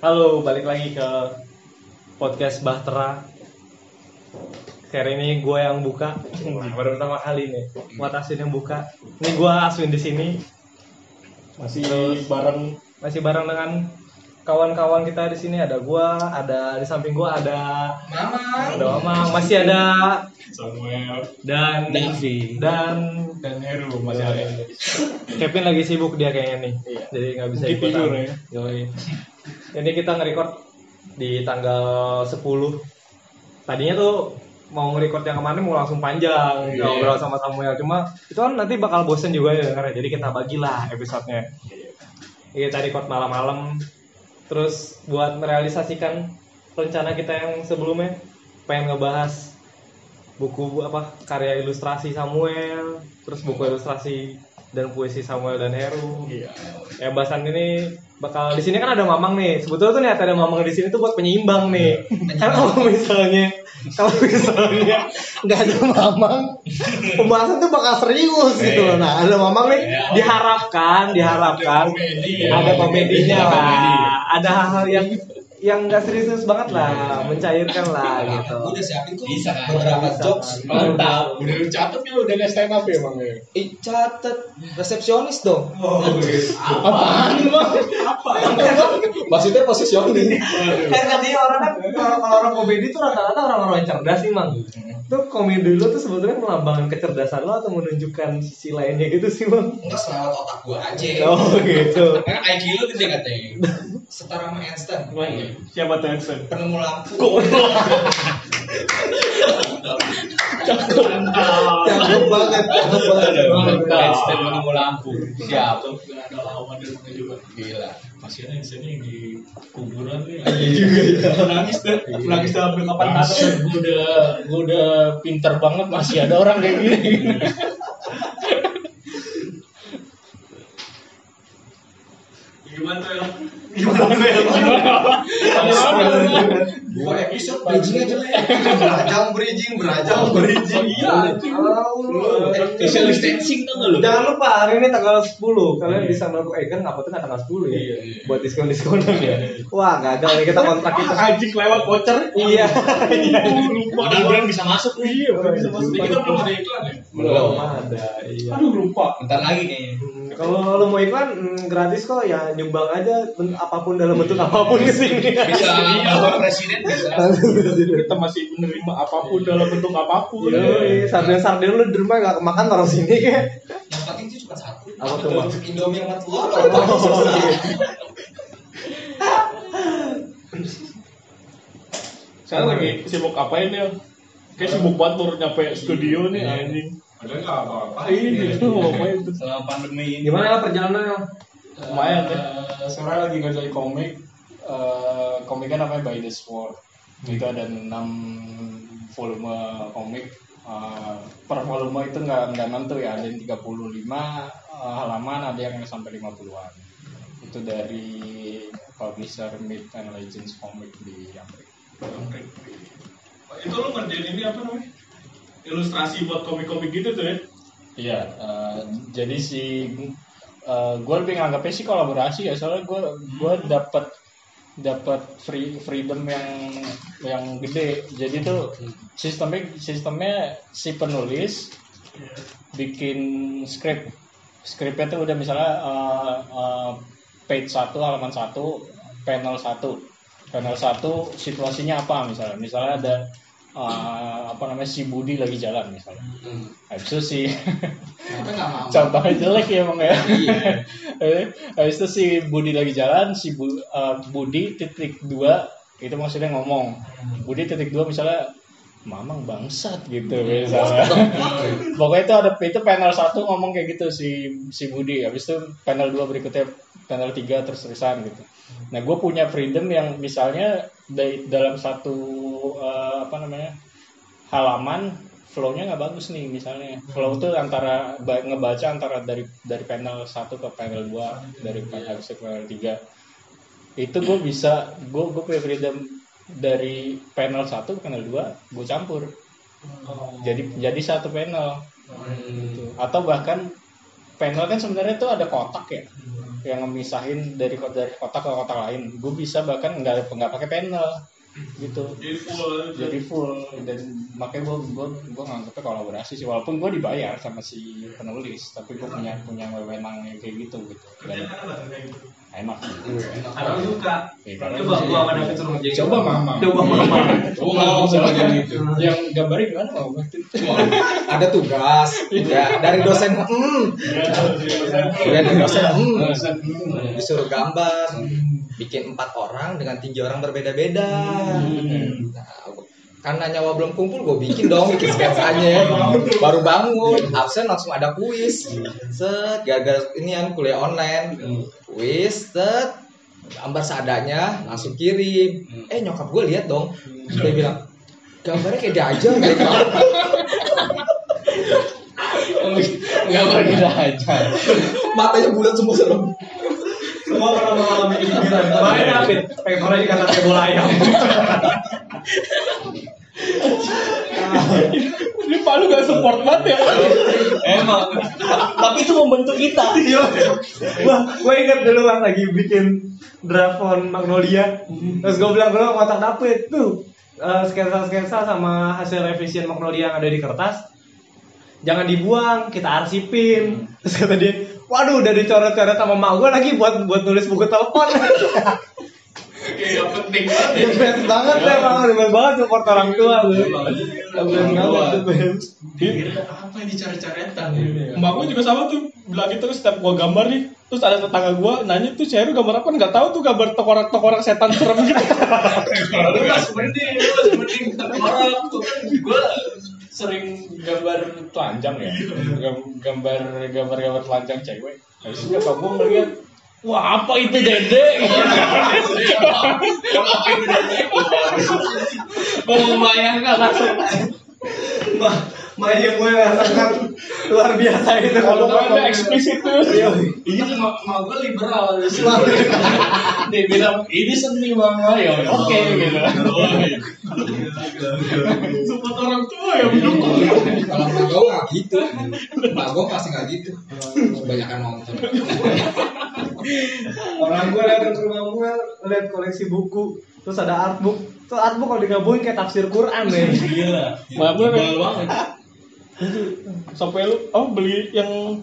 Halo, balik lagi ke podcast Bahtera. Hari ini gue yang buka, baru pertama kali nih. Buat Aswin yang buka. Ini gue Aswin di sini, Masih Terus- bareng masih bareng dengan kawan-kawan kita di sini. Ada gue, ada di samping gue ada Mama. ada Mamang, masih ada Samuel dan Davi. dan dan Heru masih ada. Kevin lagi sibuk dia kayaknya nih, Iya. jadi nggak bisa ikutan. tidur ya. Yoi. Ini kita nge-record di tanggal 10 Tadinya tuh mau nge-record yang kemarin mau langsung panjang Iya. ngobrol sama Samuel cuma itu kan nanti bakal bosen juga ya dengarnya. jadi kita bagilah episodenya Iya, kita record malam-malam terus buat merealisasikan rencana kita yang sebelumnya pengen ngebahas buku apa karya ilustrasi Samuel terus buku ilustrasi dan puisi Samuel dan Heru Iya. ya bahasan ini bakal di sini kan ada Mamang nih. Sebetulnya tuh nih ada Mamang di sini tuh buat penyeimbang nih. Kan kalau misalnya kalau misalnya nggak ada Mamang, pembahasan tuh bakal serius gitu loh. Nah, ada Mamang nih diharapkan, diharapkan komedi ada ya. komedinya. Ada hal-hal yang yang nggak serius banget lah, mencairkan lah gitu. Aku udah siapin kok Bisa kan? beberapa jokes. Mantap. Udah lu catet kan udah nggak stand up ya bang ya. Ih, catet resepsionis dong. Apaan bang? Apa? Maksudnya positioning. kan tadinya orang kan kalau orang komedi tuh rata-rata orang-orang yang cerdas sih mang tuh komedi lo tuh sebetulnya melambangkan kecerdasan lo atau menunjukkan sisi lainnya gitu sih mang Enggak selewat otak gua aja. oh gitu Karena IQ lu gede katanya. Setara sama Einstein. Siapa tuh Hansen? Penemu lampu. cakep banget cakep banget Einstein menemu lampu. Siap. Ada lawan dan juga. Gila. Masih ada Hansen yang di kuburan nih. Iya. Menangis deh. Menangis dalam kapan Bangsat, gue udah gue udah pinter banget masih ada orang kayak gini. Gimana tuh ya? Gimana ya? Dua episode bridgingnya jelek. Berajang bridging, berajang bridging. Iya. Social distancing tau gak lu? Jangan lupa hari ini tanggal 10 kalian bisa melakukan eh kan apa tuh nggak tanggal 10 ya Iya, iya. buat diskon diskonan ya wah gagal nih kita kontrak kita Anjing lewat voucher. iya Mudah-mudahan bisa masuk nih. Iya, bisa masuk. Ini kita belum ada iklan ya? belum ada iya Aduh lupa. Bentar lagi kayaknya. Hmm, Kalau lo mau iklan hmm, gratis kok ya nyumbang aja apa pun dalam bentuk apa pun di sini. Bisa bawa presiden bisa. Kita masih menerima apa pun dalam bentuk apa pun. Iya, sarden sarden lu di rumah gak kemakan taruh sini kayak. Yang penting itu cuma satu. Apa tuh, Indomie sama telur. Iya. Sekarang lagi sibuk apain ya? Kayak sibuk banget baru nyampe studio nih anjing. Padahal nggak apa-apa. Ini tuh ngapain tuh? Selama pandemi ini. Gimana perjalanannya? Lumayan deh. Sekarang lagi ngerjain komik. Eh, komiknya namanya By the Sword. Itu ada 6 volume komik. Eh, per volume itu nggak nggak nentu ya, ada yang 35 eh, halaman, ada yang sampai 50-an. Itu dari publisher Myth and Legends Comic di Amerika. Itu lu ngerjain ini apa namanya? Ilustrasi buat komik-komik gitu tuh ya? Iya, eh, jadi si gue lebih nganggapnya sih kolaborasi ya, soalnya gue gue dapat dapat free freedom yang yang gede. Jadi tuh sistemnya sistemnya si penulis bikin script, scriptnya tuh udah misalnya eh, eh, page satu halaman satu panel satu panel satu situasinya apa misalnya? Misalnya ada eh, apa namanya si Budi lagi jalan misalnya. Habis itu si contohnya jelek ya emang ya? Iya. Habis itu si Budi lagi jalan si Bu- eh, Budi titik dua itu maksudnya ngomong. Budi titik dua misalnya Mamang bangsat gitu misalnya. Pokoknya itu ada itu panel satu ngomong kayak gitu si si Budi. Habis itu panel dua berikutnya panel tiga terus terusan gitu. Nah gue punya freedom yang misalnya dari dalam satu eh, apa namanya halaman flow-nya nggak bagus nih misalnya. Flow tuh antara ba- ngebaca antara dari dari panel satu ke panel 2 dari panel ke panel 3 itu gue bisa gue gue punya freedom dari panel 1 ke panel 2 gue campur. Jadi jadi satu panel. Gitu. atau bahkan panel kan sebenarnya tuh ada kotak ya yang ngemisahin dari dari kota ke kota lain. Gue bisa bahkan nggak nggak pakai panel gitu. Jadi full. jadi full. Dan makanya gue gue gue nganggapnya kolaborasi sih. Walaupun gue dibayar sama si penulis tapi gue punya punya wewenang yang kayak gitu gitu. Dan Kerjaan apa tuh kayak gitu? enak Kadang suka. Ya, karena Coba gua sama David suruh ngerjain. Coba mama. Coba mama. Oh, mau sama bagian itu. yang gambarnya gimana itu ada tugas. Ya dari dosen hmm. Dari dosen hmm. Disuruh gambar bikin empat orang dengan tinggi orang berbeda-beda. Nah, karena nyawa belum kumpul gue bikin dong bikin sketsanya. Baru bangun absen langsung ada kuis. Set gara-gara ini kan kuliah online. Kuis set gambar seadanya langsung kirim. Eh nyokap gue lihat dong. Dia bilang gambarnya kayak dia aja gitu gambar kita aja matanya bulat semua serem Semua pernah mengalami pikiran. Kemarin David, papernya dikata kayak bola ayam. ini palu gak support banget ya Emang. tapi itu membentuk kita Iya. Wah, gue inget dulu pas lagi bikin draft on Magnolia. Terus gue bilang dulu kotak David tuh eh, sketsa-sketsa sama hasil revisian Magnolia yang ada di kertas. Jangan dibuang, kita arsipin. Terus kata dia, waduh udah dicoret-coret sama mak gue lagi buat buat nulis buku telepon. Kayak penting banget ya. Banget deh, emang. Best banget support orang tua. Lu. Best banget, best. Kira apa yang dicari-caretan Mbak gue juga sama tuh bilang gitu setiap gua gambar nih. Terus ada tetangga gua nanya tuh Ceru gambar apa? Nggak tahu tuh gambar tokorak-tokorak setan serem gitu. Lu masih mending lu masih mending orang tuh kan gue sering gambar telanjang ya? Gam- gambar gambar gambar telanjang cewek. Habis itu nyokap gue ngeliat wah apa itu dede? Gue membayangkan langsung Maya gue rasakan luar biasa itu kalau ada eksplisit tuh. Iya. ini mau mau gue liberal dia bilang ini seni mama ya oke gitu. Support orang tua ya mendukung. Kalau mak gue nggak gitu. Mak gue pasti nggak gitu. Kebanyakan nonton. Orang gue lihat ke rumah gue, lihat koleksi buku, terus ada artbook. Tuh artbook kalau digabungin kayak tafsir Quran deh. gila gue Tebal banget sampai lu oh beli yang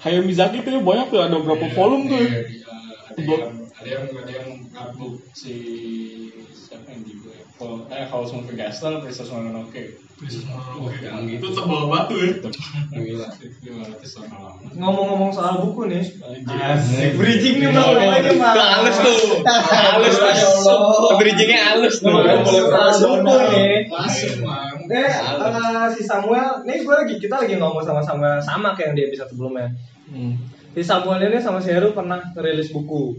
Hayao Mizaki tuh ya, banyak tuh ada berapa volume tuh. ya. ada yang ada yang ada yang artbook si siapa yang di Paul eh House Moving Castle Princess Mononoke. Yang itu gitu tebal batu ya gila. Ngomong-ngomong soal buku nih, Asik. bridging nih bang, lagi bang. halus tuh. Halus Ya Allah. bridgingnya halus tuh. Soal buku nih. masuk mang Eh, eh, si Samuel, nih gue lagi kita lagi ngomong sama Samuel. Sama kayak yang di episode sebelumnya. Si Samuel ini sama si Heru pernah rilis buku.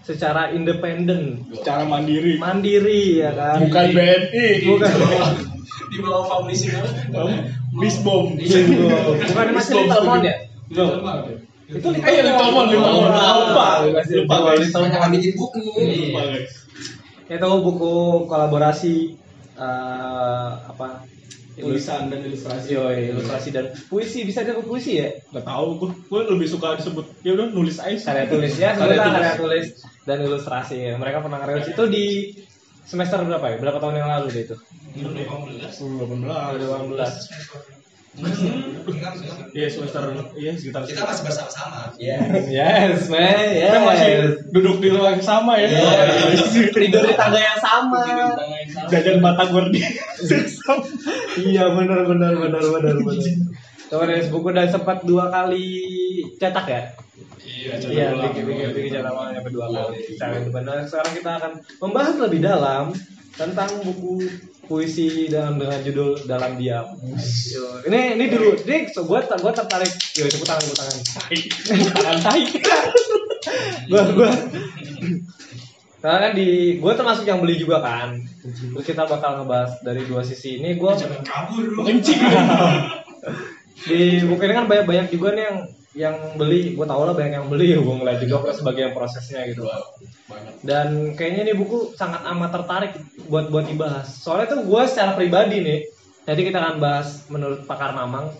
Secara independen, secara mandiri. Mandiri ya kan. bukan BNI Bukan. di bawah publishing apa Bisbom Bukan masih Little Mon ya? Itu Little Eh, Little Mon, Little Mon. Lupa, Lupa, lupa. guys. Little Mon. jangan bikin buku Itu buku kolaborasi eh, apa? tulisan dan ilustrasi Yoi, ilustrasi dan puisi bisa disebut puisi ya? nggak tahu gue gue lebih suka disebut ya udah nulis aja Karya tulis ya, Karya sebutlah tulis. karya tulis dan ilustrasi. ya. Mereka pernah ngerilis itu di semester berapa ya? Berapa tahun yang lalu deh itu? 18 2018. Iya semester iya sekitar kita masih bersama-sama Yes, man. Yes. Kita masih duduk di ruang yang sama ya Yes. Tidur di tangga yang sama. jajan batagor di iya benar benar benar benar benar. Dari buku dan sempat dua kali cetak ya? iya Iya, bikin bikin bikin cetak sampai dua kali. Secara independen. Sekarang kita akan membahas lebih dalam tentang buku puisi dalam dengan judul dalam diam. Yo, ini ini dulu, ini so, gua gua tertarik. Yo, tepuk tangan, tepuk tangan. tangan tai. gua gua karena kan di gue termasuk yang beli juga kan terus kita bakal ngebahas dari dua sisi ini gue jangan kabur lu kencing di buku ini kan banyak banyak juga nih yang yang beli gue tau lah banyak yang beli gue ngeliat juga kan sebagian prosesnya gitu. Dan kayaknya ini buku sangat amat tertarik buat buat dibahas. Soalnya tuh gue secara pribadi nih nanti kita akan bahas menurut pakar mamang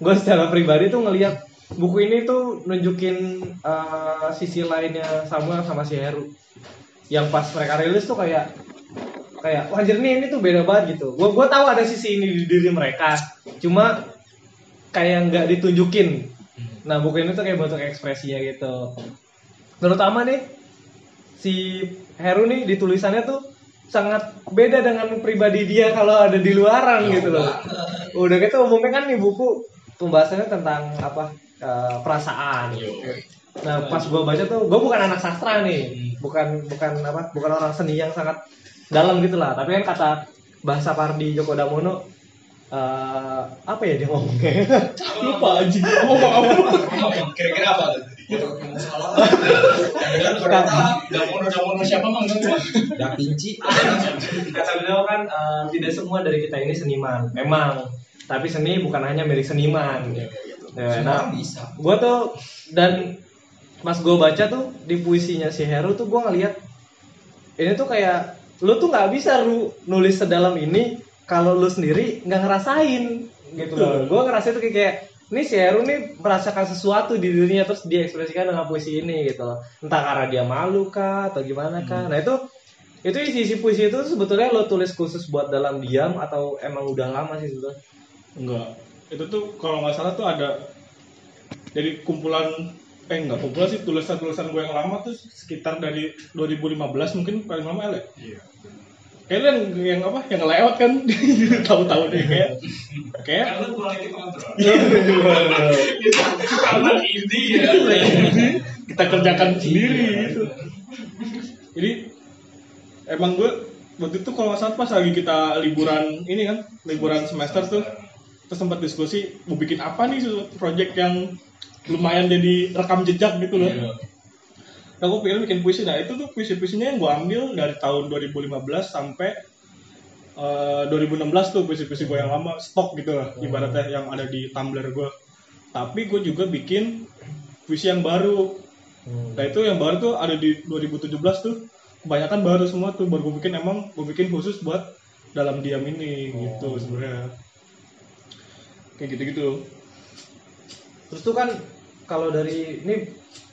gue secara pribadi tuh ngelihat buku ini tuh nunjukin eh, sisi lainnya Samuel sama si Heru. Yang pas mereka rilis tuh kayak kayak wah nih ini tuh beda banget gitu. Gue gue tahu ada sisi ini di diri mereka cuma kayak nggak ditunjukin nah buku ini tuh kayak bentuk ekspresinya gitu. Terutama nih si Heru nih di tulisannya tuh sangat beda dengan pribadi dia kalau ada di luaran gitu loh. Udah gitu umumnya kan nih buku pembahasannya tentang apa eh, perasaan nah pas gue baca tuh gue bukan anak sastra nih. Bukan bukan apa bukan orang seni yang sangat dalam gitu lah. Tapi kan kata bahasa Pardi Djoko Damono eh, apa ya dia ngomongnya Lupa anjing. Ngomong apa? Kira-kira apa tuh? Damono Damono siapa mang? Da Vinci. kata beliau kan eh, tidak semua dari kita ini seniman memang tapi seni bukan hanya milik seniman Ya, Semua nah orang bisa. gue tuh dan pas gue baca tuh di puisinya si Heru tuh gue ngeliat ini tuh kayak lu tuh nggak bisa lu nulis sedalam ini kalau lu sendiri nggak ngerasain gitu loh gue ngerasain tuh kayak, kayak ini si Heru nih merasakan sesuatu di dirinya terus dia ekspresikan dengan puisi ini gitu loh entah karena dia malu kah atau gimana kah nah itu itu isi-isi puisi itu sebetulnya lo tulis khusus buat dalam diam atau emang udah lama sih sebetulnya Enggak. Itu tuh kalau nggak salah tuh ada dari kumpulan eh enggak kumpulan sih tulisan-tulisan gue yang lama tuh sekitar dari 2015 mungkin paling lama ya. Iya. Kayaknya yang, yang apa? Yang lewat kan tahu-tahu deh kayak kayak Karena control. Karena ini ya. kita kerjakan sendiri gitu. Jadi emang gue waktu itu kalau salah pas lagi kita liburan ini kan liburan semester tuh terus sempat diskusi mau bikin apa nih project yang lumayan jadi rekam jejak gitu loh. Gue pengen bikin puisi. Nah, itu tuh puisi-puisinya yang gue ambil dari tahun 2015 sampai eh, 2016 tuh puisi-puisi gue yang lama stok gitu lah ibaratnya yang ada di Tumblr gue. Tapi gue juga bikin puisi yang baru. Nah itu yang baru tuh ada di 2017 tuh kebanyakan baru semua tuh baru gue bikin emang gue bikin khusus buat dalam diam ini gitu sebenarnya kayak gitu-gitu Terus tuh kan kalau dari ini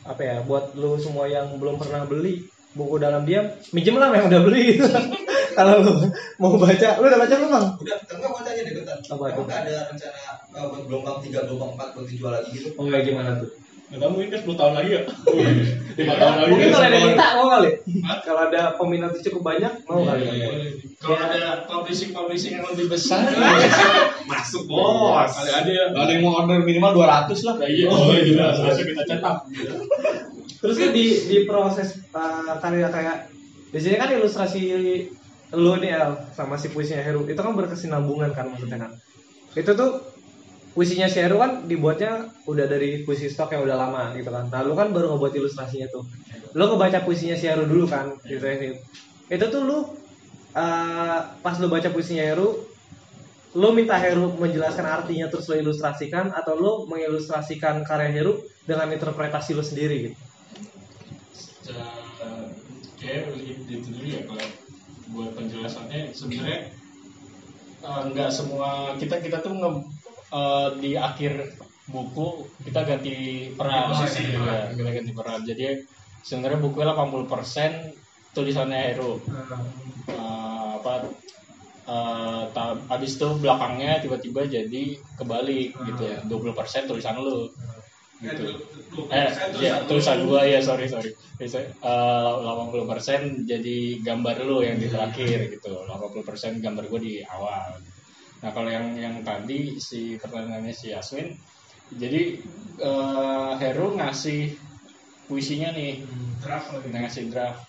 apa ya buat lu semua yang belum pernah beli buku dalam diam, minjem lah yang udah beli gitu. kalau lu mau baca, lu udah baca belum bang? Udah, enggak mau tanya deh bentar. Apa ada rencana uh, buat gelombang 3, gelombang 4 buat dijual lagi gitu? Oh ya gimana tuh? Nah, kamu ini kan 10 tahun lagi ya? 5 tahun lagi Mungkin ya, kalau ada minta mau kali? Kalau ada peminatnya cukup banyak mau kali? Kalau ada publishing publishing yang lebih besar, Masuk bos. Kali ada ya Ada yang mau order minimal 200 lah. Iya, oh, iya, harusnya kita cetak Terus kan di di proses uh, karya kayak di sini kan ilustrasi lu nih El sama si puisinya Heru itu kan berkesinambungan kan maksudnya kan. Itu tuh puisinya si Heru kan dibuatnya udah dari puisi stok yang udah lama gitu kan. Nah lu kan baru ngebuat ilustrasinya tuh. Lu ngebaca puisinya si Heru dulu kan gitu ya. Itu tuh lu uh, pas lu baca puisinya Heru lu minta Heru menjelaskan artinya terus lu ilustrasikan atau lu mengilustrasikan karya Heru dengan interpretasi lu sendiri gitu. Kayak itu dulu ya kalau buat penjelasannya sebenarnya eh, nggak semua kita kita tuh nge, eh, di akhir buku kita ganti peran. Posisi, ya, kita ganti peran. Jadi sebenarnya bukunya 80% tulisannya Hero Eh, apa eh, ta- abis itu belakangnya tiba-tiba jadi kebalik gitu ya. 20% tulisan lu. Gitu. eh ya tulisan gua ya sorry sorry. Bisa, eh, 80% jadi gambar lu yang di terakhir gitu. 80% gambar gua di awal nah kalau yang yang tadi si pertanyaannya si Yasmin. Jadi eh, Heru ngasih puisinya nih. Draft kita ngasih draft.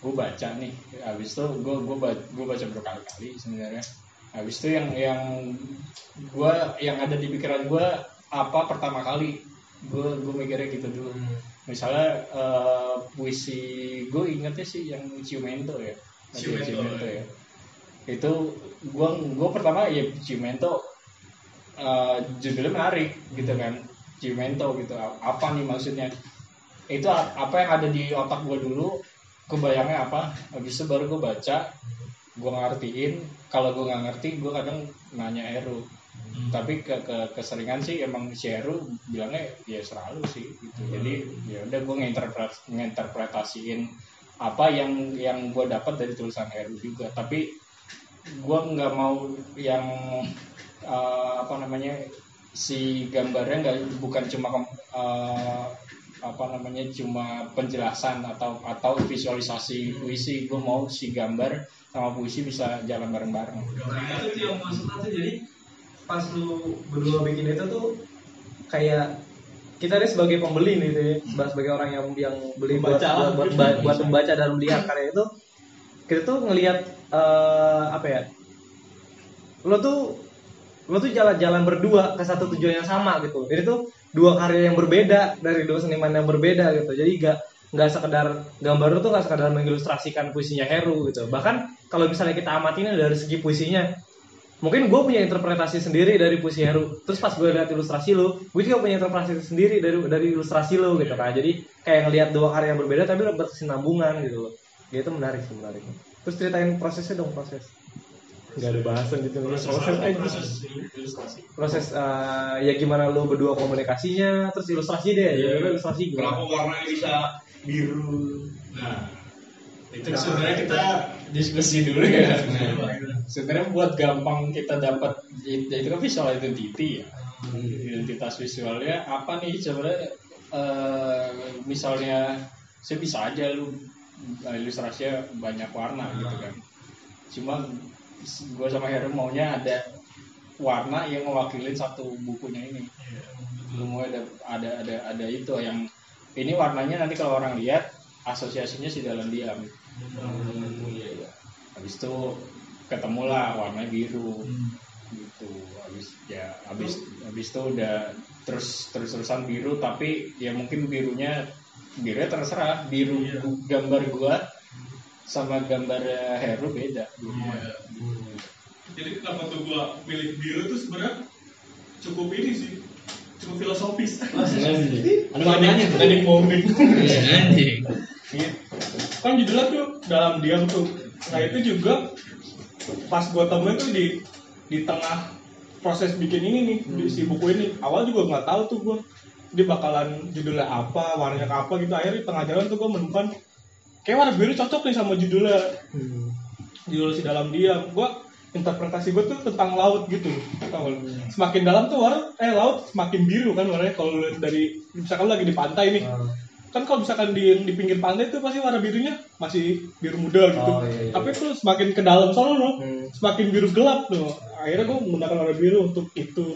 Gue baca nih. Habis itu gue gue baca, gue baca berkali-kali sebenarnya. Habis itu yang yang gue yang ada di pikiran gue apa pertama kali? Gue gue mikirnya gitu dulu. Misalnya eh, puisi gue ingetnya sih yang Ciumento ya. Masih Ciumento, ya itu gue gue pertama ya Ciumento eh, judulnya menarik gitu kan. Ciumento gitu. Apa nih maksudnya? Itu apa yang ada di otak gue dulu? Kebayangnya apa? Habis itu baru gue baca gue ngertiin. Kalau gue nggak ngerti gue kadang nanya Eru. Tapi ke, ke keseringan sih emang si Heru bilangnya ya selalu sih gitu. Jadi ya udah gue nginterpret nginterpretasiin apa yang yang gue dapat dari tulisan Heru juga. Tapi gue nggak mau yang eh, apa namanya si gambarnya nggak bukan cuma eh, apa namanya cuma penjelasan atau atau visualisasi puisi. Gue mau si gambar sama puisi bisa jalan bareng-bareng. Nah, itu tuh yang maksudnya tuh jadi pas lu berdua bikin itu tuh kayak kita ini sebagai pembeli nih tuh ya, sebagai- orang yang yang beli buat lah. buat, buat, buat membaca dan melihat karya itu kita tuh ngelihat eh, apa ya? Lo tuh lo tuh jalan-jalan berdua ke satu tujuan yang sama gitu. Jadi tuh dua karya yang berbeda dari dua seniman yang berbeda gitu. Jadi gak nggak sekedar gambar tuh nggak sekedar mengilustrasikan puisinya Heru gitu. Bahkan kalau misalnya kita amatin dari segi puisinya mungkin gue punya interpretasi sendiri dari puisi Heru. Terus pas gue lihat ilustrasi lo gue juga punya interpretasi sendiri dari dari ilustrasi lo gitu kan jadi kayak ngelihat dua karya yang berbeda tapi berkesinambungan gitu loh. Ya, itu menarik sih menarik terus ceritain prosesnya dong proses. Nggak ada bahasan gitu. Proses aja. Ilustrasi. Proses eh, ya gimana lu berdua komunikasinya terus ilustrasi deh. Ya lu ilustrasi Kenapa gimana warnanya bisa biru? Nah, itu sebenarnya kita diskusi dulu ya. Sebenarnya buat gampang kita dapat ya itu kan visual identity ya. Identitas visualnya apa nih? Sebenarnya eh, misalnya saya bisa aja lu ilustrasinya banyak warna gitu kan. Cuma gue sama Heru maunya ada warna yang mewakili satu bukunya ini. Lu mau ada ada ada ada itu yang ini warnanya nanti kalau orang lihat asosiasinya si dalam diam habis itu ketemulah warnanya biru gitu habis ya habis habis itu udah terus terus terusan biru tapi ya mungkin birunya birunya terserah biru gambar gua sama gambar eh, Heru beda Jadi kenapa tuh gua pilih biru tuh sebenarnya cukup ini sih, cukup filosofis. Ada maknanya tuh. Tadi komik. Anjing. kan judulnya tuh dalam diam tuh. Nah itu juga pas gua temuin tuh di di tengah proses bikin ini nih di si buku ini. Awal juga nggak tahu tuh gua dia bakalan judulnya apa, warnanya apa gitu. Akhirnya di tengah jalan tuh gua menemukan kayak warna biru cocok nih sama judulnya. Judul si dalam diam gua interpretasi gue tuh tentang laut gitu. Tau lu? semakin dalam tuh warna eh laut semakin biru kan warnanya. Kalau dari misalkan lagi di pantai nih. Kan kalau misalkan di di pinggir pantai tuh pasti warna birunya masih biru muda gitu. Oh, iya, iya. tapi tuh semakin ke dalam sono Hmm. semakin biru gelap tuh. Akhirnya gue menggunakan warna biru untuk itu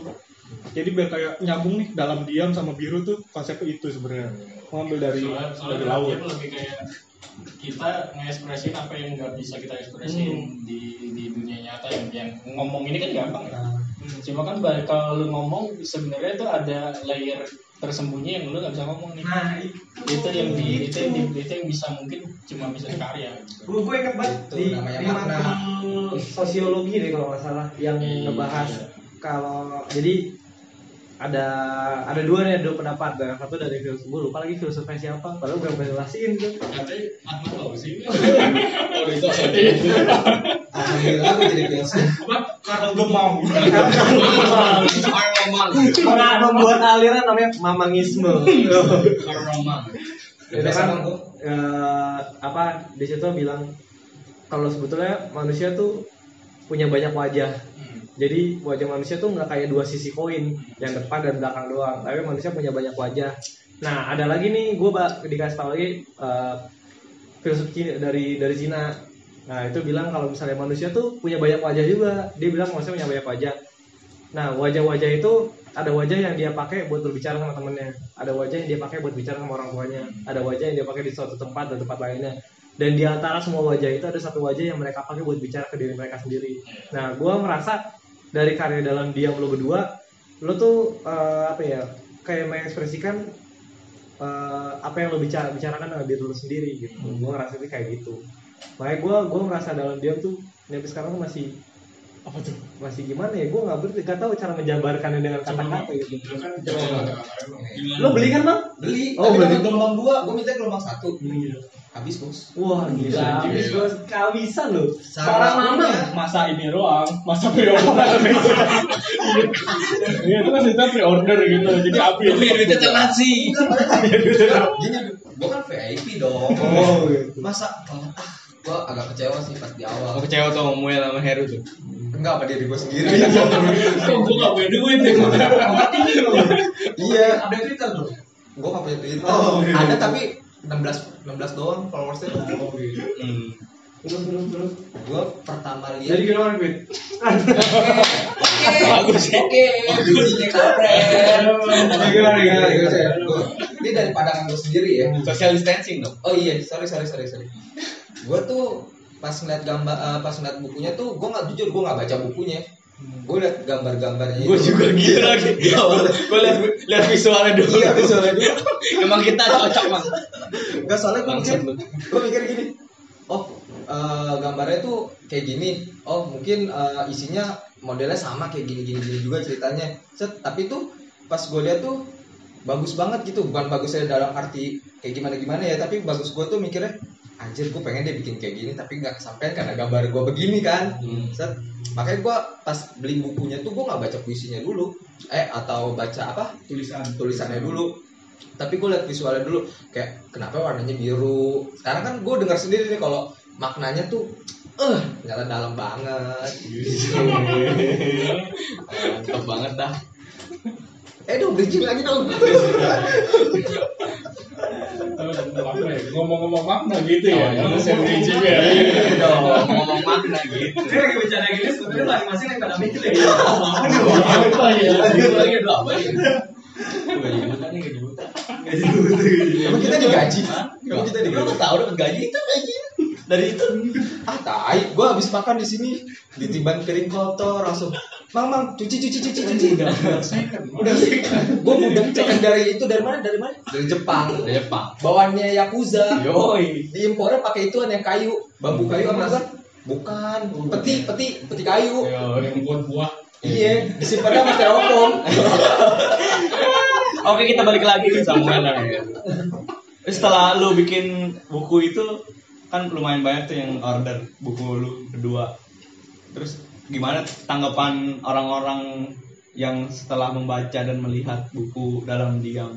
jadi biar kayak nyambung nih dalam diam sama biru tuh konsepnya itu sebenarnya. Mengambil dari soalnya, soalnya dari laut. lebih kayak kita ngekspresin apa yang nggak bisa kita ekspresin Hmm. di di dunia nyata yang, yang ngomong ini kan gampang ya. Cuma kan kalau lu ngomong sebenarnya tuh ada layer tersembunyi yang lu nggak bisa ngomong nih. Nah itu yang di itu. yang di- itu yang bisa mungkin cuma bisa di karya. Gitu. gue gue inget banget Itu di, di sosiologi deh kalau nggak salah yang Iya. ngebahas kalau jadi ada ada dua nih dua pendapat. Yang satu dari filsuf gue lupa lagi filsufnya siapa? Padahal gue belum jelasin tuh Katanya Ahmad Fauzi Oh, itu Alhamdulillah gue jadi filsuf. apa? Karena gue mau. pernah membuat aliran namanya mamangisme. Karomang. itu kan eh, apa di situ bilang kalau sebetulnya manusia tuh punya banyak wajah jadi wajah manusia tuh nggak kayak dua sisi koin yang depan dan belakang doang. Tapi manusia punya banyak wajah. Nah ada lagi nih gue dikasih tahu lagi filsuf Cina, dari dari Cina. Nah itu bilang kalau misalnya manusia tuh punya banyak wajah juga. Dia bilang manusia punya banyak wajah. Nah wajah-wajah itu ada wajah yang dia pakai buat berbicara sama temennya. Ada wajah yang dia pakai buat bicara sama orang tuanya. Ada wajah yang dia pakai di suatu tempat dan tempat lainnya. Dan di antara semua wajah itu ada satu wajah yang mereka pakai buat bicara ke diri mereka sendiri. Nah gue merasa dari karya dalam diam lo berdua lo tuh eh, apa ya kayak mengekspresikan eh, apa yang lo bicara bicarakan dengan diri lo sendiri gitu. Gue ngerasa itu kayak gitu. Makanya gue gue merasa dalam diam tuh sampai sekarang masih Apa tuh? masih gimana ya gue nggak berarti nggak tahu cara menjabarkannya dengan kata-kata gitu kan coba lo beli kan bang Beli. Oh, tapi beli. gelombang dua, gue minta gelombang satu. Habis bos. wah gila habis gue kehabisan lo seorang mama Masa ini doang, masa pre-order. Iya, itu kan sistem pre-order gitu. Jadi habis. Tapi duitnya telat sih. Gini, gue kan VIP dong. oh gitu Masa ah, gue agak kecewa sih pas di awal. Aku kecewa tuh sama Muel sama Heru tuh. Enggak apa diri gue sendiri. Kok gue gak punya duit nih? iya. Ada Twitter tuh. Gue gak punya Twitter. Oh, iya. Ada tapi 16 16 doang followersnya. Hmm. terus terus terus Gue pertama lihat. jadi gimana Fit? Bagus sih. Oke, bijinya kampret. Gimana, gimana, gimana? Gua- Ini dari pandangan gue sendiri ya. Social distancing dong. Oh iya, sorry sorry sorry sorry. Gue tuh pas ngeliat gambar, eh, pas ngeliat bukunya tuh, gue nggak jujur, gue nggak baca bukunya. Gue liat gambar-gambarnya. Gue juga gitu lagi. Gue lihat lihat visualnya dulu. Iya visualnya dulu. Emang kita cocok bang. Gak soalnya gue mikir, gue mikir gini. Oh, eh, gambarnya tuh kayak gini. Oh, mungkin eh, isinya modelnya sama kayak gini gini gini juga ceritanya. Set, tapi tuh pas gue lihat tuh bagus banget gitu. Bukan bagusnya dalam arti kayak gimana gimana ya, tapi bagus gue tuh mikirnya anjir gue pengen deh bikin kayak gini tapi nggak kesampaian karena gambar gue begini kan. Set, makanya gue pas beli bukunya tuh gue nggak baca puisinya dulu. Eh atau baca apa? Tulisan. tulisannya dulu. Tapi gue liat visualnya dulu kayak kenapa warnanya biru? Sekarang kan gue dengar sendiri nih kalau maknanya tuh eh ternyata dalam banget. Mantap banget dah. Eh dong bridging lagi dong ya? Ngomong-ngomong makna gitu ya. Oh, Saya bridging ya. Iya. Ngomong makna gitu. Ini lagi bicara gini sebenarnya masing-masing yang pada mikir ya. Apa ya? lagi apa ya? Gak nyebutan nih, gak nyebutan. emang kita digaji kita digaji tahu dapat gaji itu gaji dari itu. ah tai gue habis makan di sini. Ditiban piring kotor langsung mang mang cuci cuci cuci cuci. Udah udah gue udah. cekan dari itu dari mana dari mana? Dari Jepang. Dari Jepang. bawaannya Yakuza. Yoi. diimpornya pakai ituan yang kayu. Bambu kayu apa apa bukan? Peti peti peti kayu. Yang buat buah. iya disimpannya sama styrofoam Oke kita balik lagi ke Samuel. Ya. Setelah lu bikin buku itu kan lumayan banyak tuh yang order buku lu kedua. Terus gimana tanggapan orang-orang yang setelah membaca dan melihat buku dalam diam?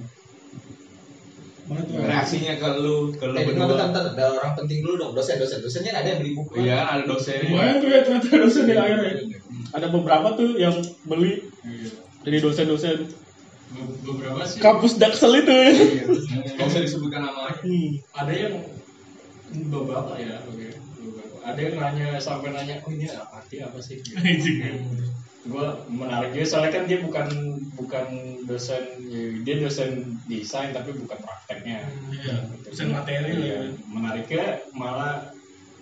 Reaksinya ke lu, ke lu eh bentar, berdua. bentar. ada orang penting dulu dong dosen dosen dosennya ada yang beli buku kan? Iya, ada dosen. Lumayan tuh ya ternyata dosen di akhirnya. Ada beberapa tuh yang beli dari dosen-dosen beberapa sih kampus Daksel itu ya. nggak usah disebutkan namanya Hmm. ada yang beberapa ya oke. Beberapa. Ada yang nanya sampai nanya oh ini arti apa sih? Gue menarik juga soalnya kan dia bukan bukan dosen ya, dia dosen desain tapi bukan prakteknya. Iya, dosen materi Iya, ya. menariknya malah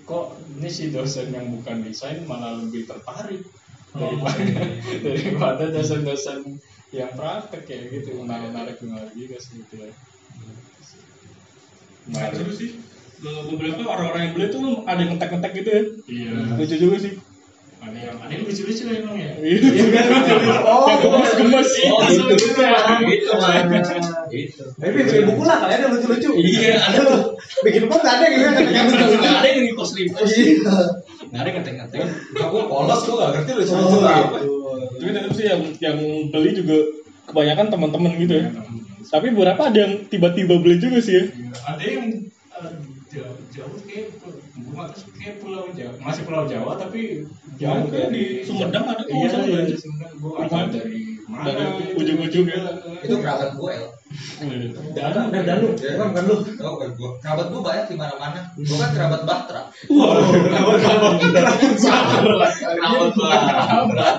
kok ini si dosen yang bukan desain malah lebih tertarik? Daripada daripada dosen-dosen yang praktek kayak gitu. Menarik menarik menarik juga sih gitu ya. Nah, seru sih. Beberapa orang-orang yang beli tuh ada yang ngetek-ngetek gitu ya. iya Lucu juga sih. ada yang ada yang lucu-lucu emang ya Iya. Oh, gemes-gemes. Oh, Gitu. gitu ya. Gitu man. Gitu. Tapi bikin buku lah kalian yang lucu-lucu. Iya, ada tuh. Bikin nggak ada gitu kan. Yang nggak ada yang repost repost. iya Nggak ada yang ngetek-ngetek. aku polos gue gak ngerti lucu lucu Oh, apa Tapi tetap sih yang yang beli juga kebanyakan teman-teman gitu ya. Tapi beberapa ada yang tiba-tiba beli juga sih ya. ada yang jauh jauh kayak bukan kayak pulau Jawa masih pulau Jawa tapi jauh Iya, di Sumedang ada iya iya, ya. di Sumedang gua tahu dari mana Dari gitu. ujung-ujung ya. itu kerabat gue El Danu Dan dan lu, bukan bukan lu. Oh, bukan gue. Kerabat gue banyak di mana-mana. Gue kan kerabat Batra. Kenapa banget?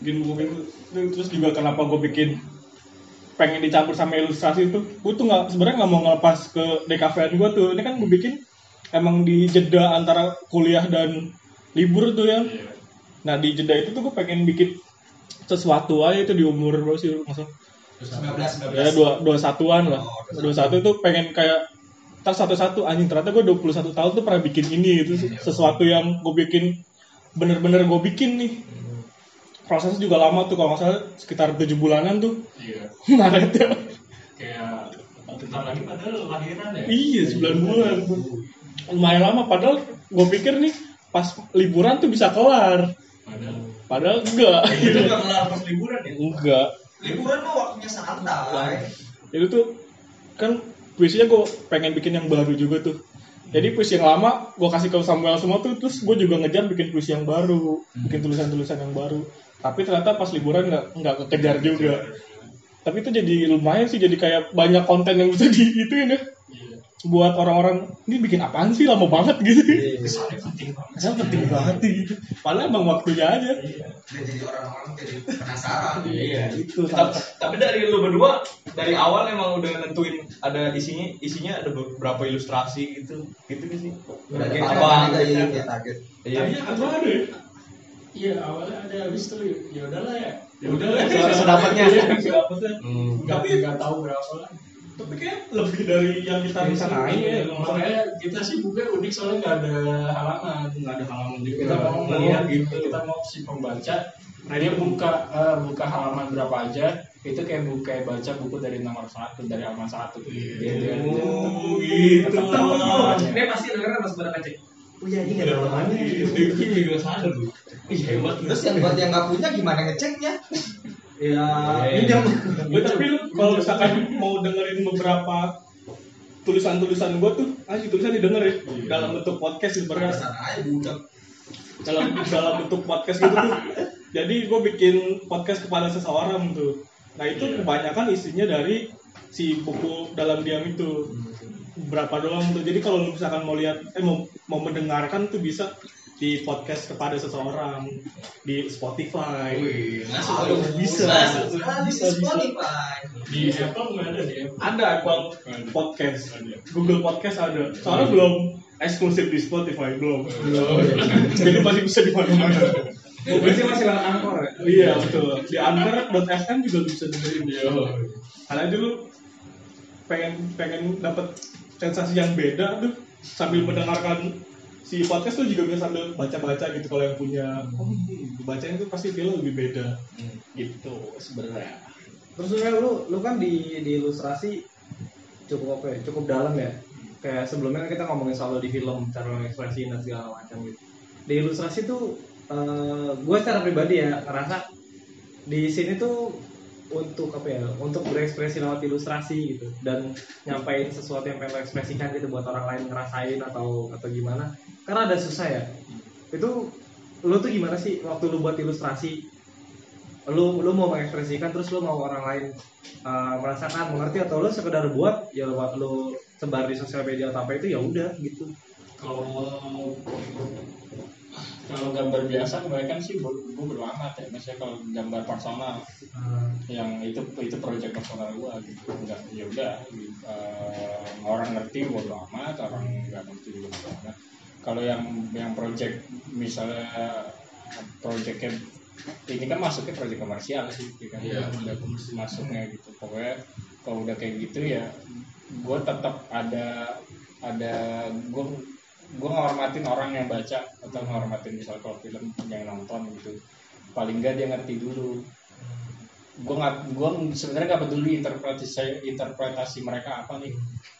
bikin buku gitu terus juga kenapa gue bikin pengen dicampur sama ilustrasi itu gue tuh nggak sebenarnya nggak mau ngelepas ke DKVN gue tuh. Ini kan gue bikin emang di jeda antara kuliah dan libur tuh ya nah di jeda itu tuh gue pengen bikin sesuatu aja itu di umur berapa sih maksud 19 ya dua dua satuan lah. Oh, dua satu itu pengen kayak tak satu-satu anjing ternyata gue 21 tahun tuh pernah bikin ini itu sesuatu yang gue bikin bener-bener gue bikin nih prosesnya juga lama tuh kalau nggak salah sekitar tujuh bulanan tuh. Iya. Maret ya Kayak bentar lagi padahal lahiran ya. iya 9 bulan tuh. Lumayan lama padahal gue pikir nih pas liburan tuh bisa kelar. Padahal. Padahal enggak. Itu nggak kelar pas liburan ya? enggak. Liburan mah waktunya santai. itu tuh kan puisinya gue pengen bikin yang baru juga tuh jadi puisi yang lama gue kasih ke Samuel semua tuh terus gue juga ngejar bikin puisi yang baru bikin tulisan-tulisan yang baru. Tapi ternyata pas liburan nggak nggak kekejar juga. Tapi itu jadi lumayan sih jadi kayak banyak konten yang bisa di itu ya buat orang-orang ini bikin apaan sih lama banget gitu kesannya penting banget. Penting banget gitu padahal emang waktunya aja Dan jadi orang-orang jadi penasaran. Iya. itu Tapi, tapi dari lu berdua dari awal emang udah nentuin ada isinya isinya ada beberapa ilustrasi gitu gitu gak sih? Udah Ada apa? ya, kayak target. Iya. apa ada ya Iya awalnya ada habis itu ya udahlah ya. Ya udahlah. Sedapatnya. Iya, Hmm. Nggak tahu berapa lah. Tapi kayak lebih dari yang kita rencanain ya Makanya kita sih buka unik soalnya nggak ada halaman. nggak ada halaman juga Kita mau Iya, ngeliat gitu. Kita mau si pembaca dia buka eh, buka halaman berapa aja itu kayak buka baca buku dari nomor satu dari halaman satu gitu. Oh, gitu. Tetap dapat halamannya. Ini pasti dengerin pas pada ngecek. Oh iya ini nggak ada halamannya. Itu juga sadar tuh. Ih hebat. Terus yang buat yang nggak punya gimana ngeceknya? Ya, Pinjam. Ya, tapi lu kalau misalkan mau dengerin beberapa tulisan-tulisan gua tuh, ah si tulisan didengerin dalam bentuk podcast sebenarnya aja budak. dalam dalam bentuk podcast gitu tuh. Jadi gue bikin podcast kepada seseorang tuh. Nah itu kebanyakan isinya dari si buku dalam diam itu berapa doang tuh. Jadi kalau lu misalkan mau lihat, eh mau mau mendengarkan tuh bisa di podcast kepada seseorang di Spotify. Masuk. Bisa. Ah, di Spotify. Di Apple nggak ada di Apple. Ada Apple Podcast, Google Podcast ada. Soalnya belum eksklusif di Spotify belum. Jadi masih bisa di mana-mana. Berarti masih lewat angkor ya? Iya betul. Di Anchor.fm juga bisa dengerin. Karena dulu pengen pengen dapat sensasi yang beda tuh sambil mendengarkan si podcast tuh juga bisa sambil baca-baca gitu kalau yang punya oh ini bacanya tuh pasti feel lebih beda gitu sebenarnya Terus sebenarnya lu lu kan di di ilustrasi cukup apa ya? Cukup dalam ya. Kayak sebelumnya kan kita ngomongin selalu di film cara mengekspresi dan segala macam gitu. Di ilustrasi tuh eh gue secara pribadi ya ngerasa di sini tuh untuk apa ya untuk berekspresi lewat ilustrasi gitu. Dan nyampain sesuatu yang pengen lo ekspresikan gitu buat orang lain ngerasain atau atau gimana. Karena ada susah ya. Itu lu tuh gimana sih waktu lu buat ilustrasi? Lu lu mau mengekspresikan terus lu mau orang lain uh, merasakan mengerti atau lu sekedar buat ya lu, lu sebar di sosial media atau apa itu ya udah gitu. Kalau kalau gambar biasa kebanyakan sih gue gue amat ya. Misalnya kalau gambar personal yang itu itu proyek personal gue gitu. Enggak ya udah. Eh, orang ngerti bodo amat orang nggak ngerti juga bodo amat. Kalau yang yang proyek misalnya proyeknya ini kan masuknya proyek komersial sih ya kan? Udah masuknya gitu. Pokoknya kalau udah kayak gitu ya gue tetap ada ada gue gue ngehormatin orang yang baca atau ngehormatin misal kalau film yang nonton gitu. Paling nggak dia ngerti dulu. Gue nggak gue sebenarnya nggak peduli interpretasi interpretasi mereka apa nih.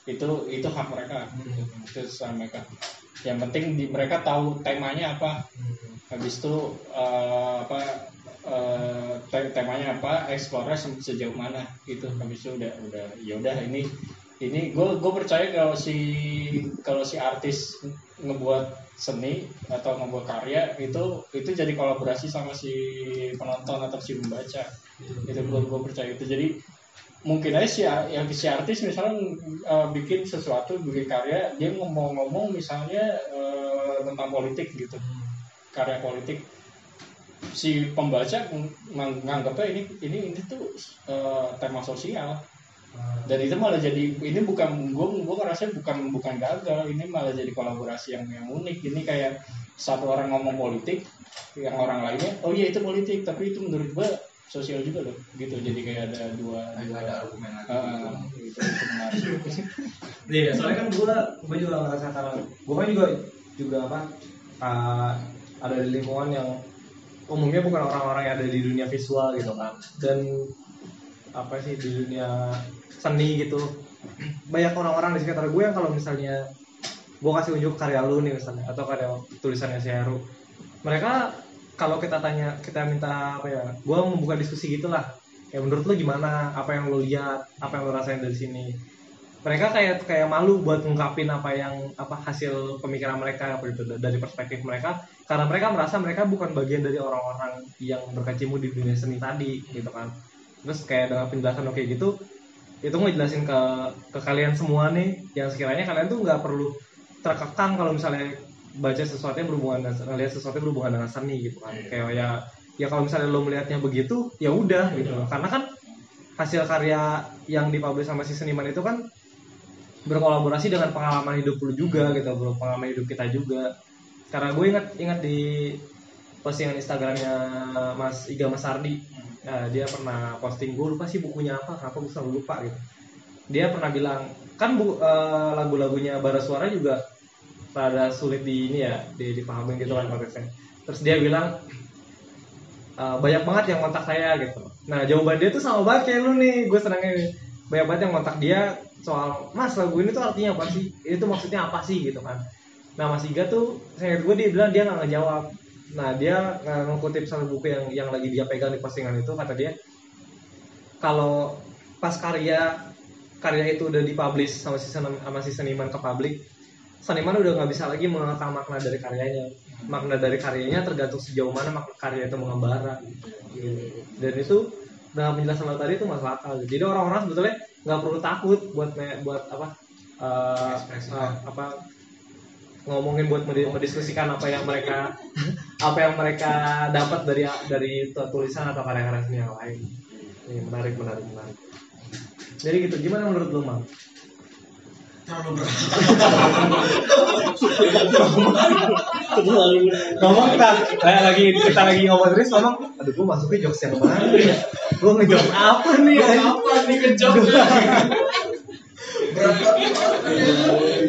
Itu itu hak mereka itu sama mereka. Yang penting di, mereka tahu temanya apa. Habis itu eh, apa te- temanya apa explore se- sejauh mana gitu. Habis itu udah udah ya udah ini ini gue gue percaya kalau si kalau si artis ngebuat seni atau ngebuat karya itu itu jadi kolaborasi sama si penonton atau si pembaca. Itu gue gue percaya itu. Jadi mungkin aja si yang si artis misalnya eh, bikin sesuatu bikin karya dia ngomong-ngomong misalnya eh, tentang politik gitu. Karya politik. Si pembaca ng- ng- nganggapnya ini ini ini tuh eh, tema sosial dan itu malah jadi ini bukan gue gue ngerasa bukan bukan gagal ini malah jadi kolaborasi yang yang unik. Ini kayak satu orang ngomong politik yang orang lainnya oh iya itu politik tapi itu menurut gue sosial juga loh gitu. Jadi kayak ada dua Ayo dua ada argumen lagi. Ah, itu, itu menarik. Iya, soalnya kan gue gue juga ngerasa karena gue kan juga juga apa uh, ada di lingkungan yang umumnya bukan orang-orang yang ada di dunia visual gitu kan. Dan apa sih di dunia seni gitu. Banyak orang-orang di sekitar gue yang kalau misalnya gue kasih unjuk karya lu nih misalnya atau karya tulisannya si Heru mereka kalau kita tanya kita minta apa ya gue membuka diskusi gitulah. Ya menurut lu gimana? Apa yang lu lihat? Apa yang lu rasain dari sini? Mereka kayak kayak malu buat ngungkapin apa yang apa hasil pemikiran mereka apa itu dari perspektif mereka. Karena mereka merasa mereka bukan bagian dari orang-orang yang berkecimpung di dunia seni tadi gitu kan terus kayak dengan penjelasan kayak gitu itu ngejelasin ke ke kalian semua nih yang sekiranya kalian tuh nggak perlu terkekang kalau misalnya baca sesuatu yang berhubungan dengan lihat sesuatu yang berhubungan dengan seni gitu kan. Kayak ya ya kalau misalnya lo melihatnya begitu ya udah gitu karena kan hasil karya yang dipublish sama si seniman itu kan berkolaborasi dengan pengalaman hidup lu juga gitu bro pengalaman hidup kita juga. Karena gue ingat ingat di postingan Instagramnya Mas Iga Mas Ardi nah, dia pernah posting gue lupa sih bukunya apa kenapa gue selalu lupa gitu. Dia pernah bilang kan bu, eh, lagu-lagunya Bara Suara juga rada sulit di ini ya di, dipahami gitu kan konteksnya. Terus dia bilang "Eh, banyak banget yang kontak saya gitu. Nah jawaban dia tuh sama banget kayak lu nih gue senangnya nih. Banyak banget yang kontak dia soal mas lagu ini tuh artinya apa sih? Ini tuh maksudnya apa sih? gitu kan. Nah mas Iga tuh saya gue dia bilang dia nggak ngejawab nah dia nggak ngutip satu buku yang yang lagi dia pegang di postingan itu kata dia kalau pas karya karya itu udah dipublish sama si senim- sama si seniman ke publik seniman udah nggak bisa lagi mengatakan makna dari karyanya. Makna dari karyanya tergantung sejauh mana makna karya itu mengembara. Dan itu dengan penjelasan lo tadi itu masuk akal. Jadi orang-orang sebetulnya nggak perlu takut buat buat apa eh, eh, apa ngomongin buat mendiskusikan apa yang mereka apa yang mereka dapat dari dari tulisan atau karya-karya seni yang lain. Ini menarik menarik menarik. Jadi gitu gimana menurut lu mang? Terlalu berat. ngomong kita kayak lagi kita lagi ngomong terus ngomong aduh gue masuknya jokes yang mana ya? Gue ngejokes apa nih? Apa nih? Ngejokes Berat banget.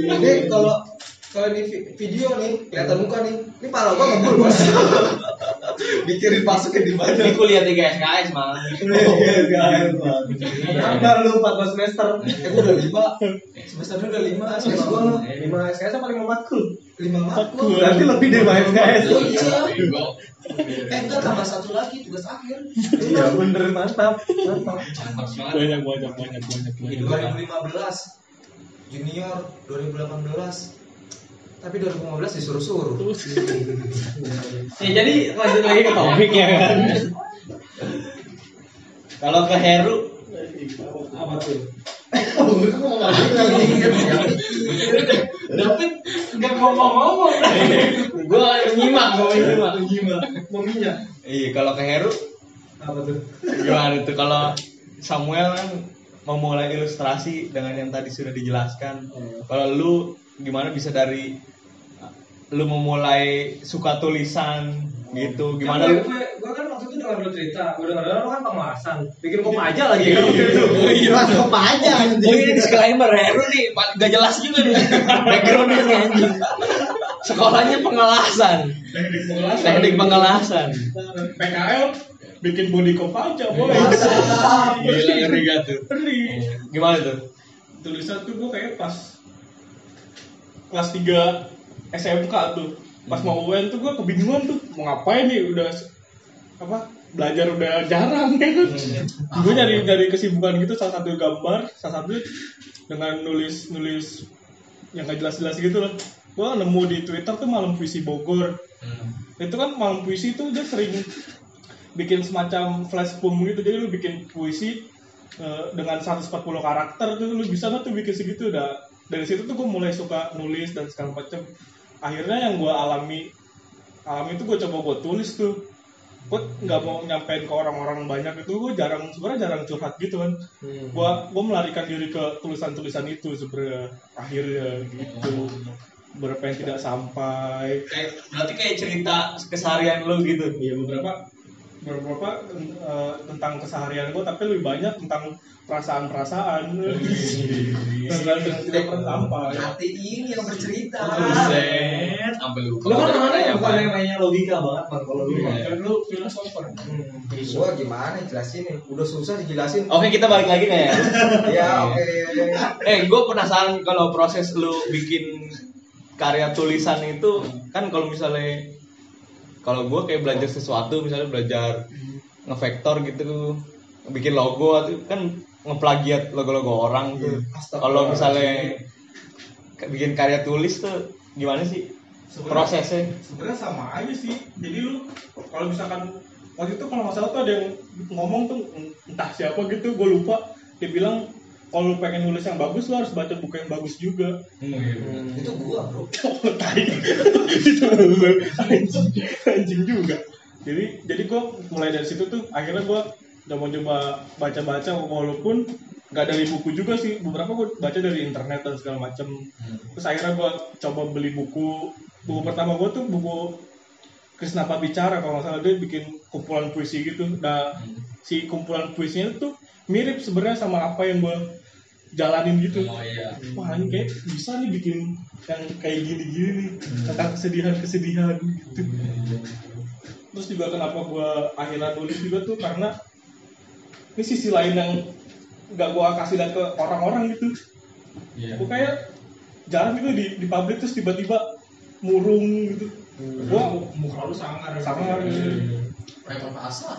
Ini kalau kalau di vi- video nih kelihatan muka nih, ini pala gua ngebul bos. Mikirin masukin di mana? Ini kuliah 3 SKS malah. Nambah lu 14 semester Eh gua udah lima, semester ini udah lima, SKS gua 5 SKS apa 5 matkul? lima matkul. Berarti lebih dari 5 SKS Iya. Eh enggak tambah satu lagi tugas akhir. Iya bener mantap Mantap banyak banyak banyak banyak banyak 2015 junior 2018 tapi 2015 disuruh-suruh Ya jadi lanjut lagi ke topik ya kan Kalau ke Heru Apa tuh? David nggak ngomong-ngomong. gue nyimak, gue nyimak. Mau minyak? Iya, kalau ke Heru Apa tuh? gimana tuh kalau Samuel kan memulai ilustrasi dengan yang tadi sudah dijelaskan. Kalau lu gimana bisa dari lu memulai suka tulisan gitu gimana? gue, lu gue, gue kan waktu itu dengar lu cerita gue dengar lu kan pemalasan bikin kop aja lagi. Kan waktu itu Mas apa aja Oh ini disclaimer Heru nih pa- gak jelas juga nih. Backgroundnya nih anjing. Sekolahnya pengelasan Teknik pengelasan. teknik pengelasan PKL bikin body cop aja boy. gila ngeri gak tuh? Gimana tuh? Tulisan tuh gue kayak pas kelas 3 SMK tuh. Pas mau UN tuh gue kebingungan tuh mau ngapain nih udah apa belajar udah jarang ya kan. Gue nyari dari kesibukan gitu salah satu gambar, salah satu dengan nulis nulis yang gak jelas-jelas gitu loh. Gue nemu di Twitter tuh malam puisi Bogor. Itu kan malam puisi tuh dia sering bikin semacam flash poem gitu. Jadi lu bikin puisi eh, dengan 140 karakter tuh lu bisa nggak tuh bikin segitu udah dari situ tuh gue mulai suka nulis dan segala macam akhirnya yang gue alami alami itu gue coba gue tulis tuh. Gue nggak mau nyampein ke orang-orang banyak itu gue jarang sebenarnya jarang curhat gitu kan. Gue gue melarikan diri ke tulisan-tulisan itu sebenarnya akhirnya gitu. Berapa yang tidak sampai. Kayak berarti kayak cerita keseharian lu gitu? Ya beberapa beberapa eh, tentang keseharian gue tapi lebih banyak tentang perasaan-perasaan tentang tidak pernah tampak ya. Hati ini yang bercerita. Sampai lupa. Lu kan Udah orangnya ya, bukan yang mainnya logika banget man kalau lu. Kan lu filosofer. Gua gimana jelasin nih? Udah susah dijelasin. Oke, kita balik lagi nih ya. Ya, oke. eh, gue penasaran kalau proses lu bikin karya tulisan itu kan kalau misalnya kalau gue kayak belajar sesuatu misalnya belajar ngevektor gitu bikin logo atau kan ngeplagiat logo-logo orang tuh kalau misalnya kayak bikin karya tulis tuh gimana sih prosesnya? sebenarnya sama aja sih. Jadi lu kalau misalkan waktu itu kalau nggak salah tuh ada yang ngomong tuh entah siapa gitu gue lupa. Dia bilang kalau lu pengen nulis yang bagus lu harus baca buku yang bagus juga. Itu gua, Bro. tai. Itu lu. Anjing anjing juga. Jadi jadi gue mulai dari situ tuh akhirnya gue udah mau coba baca-baca walaupun nggak dari buku juga sih. Beberapa gue baca dari internet dan segala macem. Terus akhirnya gue coba beli buku. Buku pertama gue tuh buku Krisnapa Bicara kalau nggak salah. Dia bikin kumpulan puisi gitu. Nah si kumpulan puisinya tuh mirip sebenarnya sama apa yang gue jalanin gitu. Oh iya. Wah ini kayak bisa nih bikin yang kayak gini-gini nih. Tentang kesedihan-kesedihan gitu. Terus juga kenapa gua akhirnya nulis juga tuh karena ini sisi lain yang nggak gua kasih lihat ke orang-orang gitu. Gua kayak jarang gitu di di publik terus tiba-tiba murung gitu. Gua Muka lu sangar. sangar gitu Kayak pasar.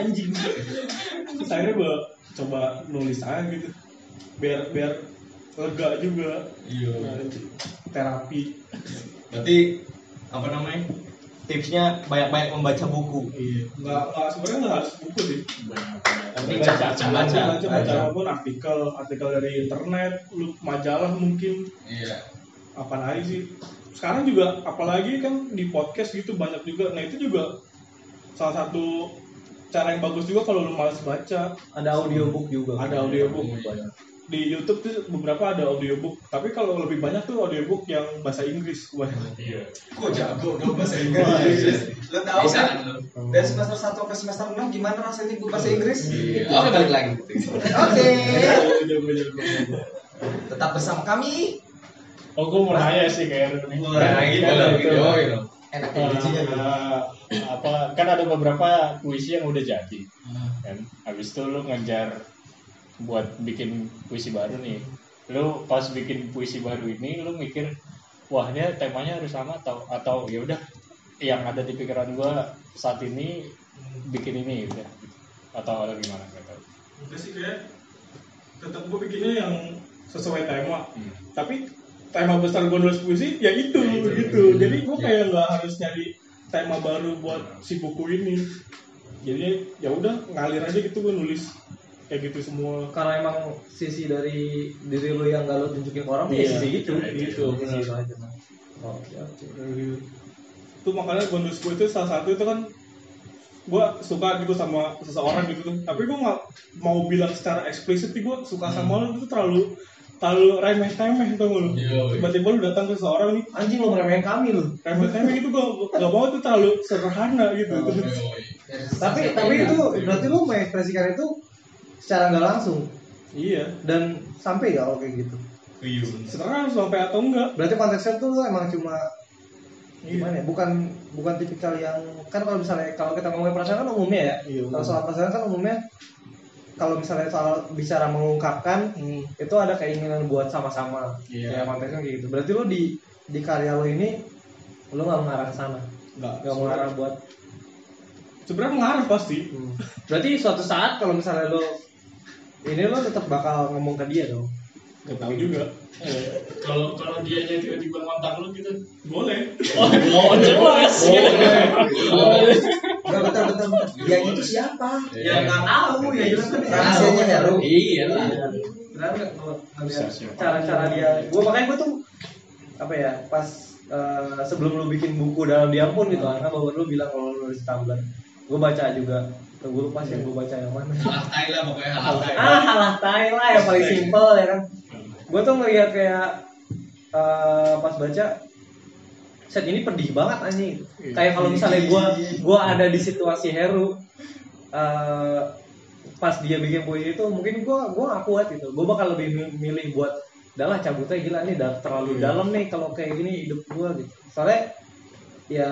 anjing. Terus akhirnya gua coba nulis aja gitu biar biar lega juga Nah, terapi berarti apa namanya tipsnya banyak-banyak membaca buku Iya. Nggak, nggak sebenarnya nggak harus buku sih. Tapi baca baca baca baca, baca apa pun artikel, artikel dari internet, lu majalah mungkin iya apa aja sih. Sekarang juga apalagi kan di podcast gitu banyak juga. Nah itu juga salah satu cara yang bagus juga kalau lu malas baca. Ada audiobook juga. Ada audiobook di YouTube tuh beberapa ada audiobook. Tapi kalau lebih banyak tuh audiobook yang bahasa Inggris kebanyakan. Iya. Kok jago dong bahasa Inggris? Lo tahu bisa kan? Dari semester 1 ke semester 6 gimana rasanya gue bahasa Inggris? oke balik lagi Oke. Tetap bersama kami. Oh, gue mau nanya sih kayak nih. nah gitu loh itu, gitu oh, gitu. Enak bijinya dulu. eh, apa kan ada beberapa puisi yang udah jadi. Kan habis itu lu ngejar buat bikin puisi baru nih. Lu pas bikin puisi baru ini lu mikir wah dia temanya harus sama atau atau ya udah yang ada di pikiran gua saat ini bikin ini udah atau ada gimana nggak tahu. Udah sih kayak tetap gue bikinnya yang sesuai tema. Hmm. Tapi tema besar gue nulis puisi ya itu gitu. Jadi gue kayak nggak harus nyari tema baru buat si buku ini. Jadi ya udah ngalir aja gitu gue nulis kayak gitu semua. Karena emang sisi dari diri lu yang gak lu tunjukin ke orang Iya, ya sisi gitu. gitu, Sisi benar. itu aja. Oke oke. Itu makanya gue nulis puisi itu salah satu itu kan gue suka gitu sama seseorang gitu tuh. Tapi gue nggak mau bilang secara eksplisit gue suka sama lu itu terlalu terlalu remeh temeh gak lu tiba-tiba lu datang ke seseorang nih. Anjing lu meremehin kami lu. remeh-temeh gitu gue gak mau itu terlalu sederhana gitu. Tapi tapi itu berarti lu mengekspresikan itu secara nggak langsung? Iya. Dan sampai gak kalau kayak gitu. sebenarnya harus sampai atau enggak Berarti konteksnya tuh lu emang cuma gimana ya? Bukan bukan tipikal yang kan kalau misalnya kalau kita ngomongin perasaan kan umumnya ya. Iya, Kalau soal perasaan kan umumnya kalau misalnya soal bicara mengungkapkan Hmm. itu ada keinginan buat sama-sama. Iya. Ya konteksnya kayak gitu. Berarti lu di di karya lu ini lu nggak mengarah ke sana. enggak Nggak mengarah buat sebenarnya mengarah pasti Hmm. Berarti suatu saat kalau misalnya lo ini lo tetap bakal ngomong ke dia dong. gak tahu juga kalau kalau dia tiba-tiba ngontak lu gitu boleh oh jelas Betul betul. Dia itu siapa? Ya nggak tahu ya. Jelas kan Rahasianya Heru. iya lah cara-cara dia. Gue makanya gue tuh apa ya pas eh, sebelum lu bikin buku dalam diam pun gitu kan bapak lu bilang kalau lu nulis Tumblr gue baca juga. Gue lupa sih yang gue baca yang mana. Hatai lah pokoknya hatai ah halah tai lah yang paling simple ya kan. Gue tuh ngeliat kayak eh, pas baca set ini pedih banget anjing. Kayak kalau misalnya gue gue ada di situasi Heru eh, pas dia bikin puisi itu mungkin gue gue gak kuat gitu. Gue bakal lebih mi- milih buat udahlah cabut aja gila nih udah terlalu dalam nih kalau kayak gini hidup gue gitu. Soalnya ya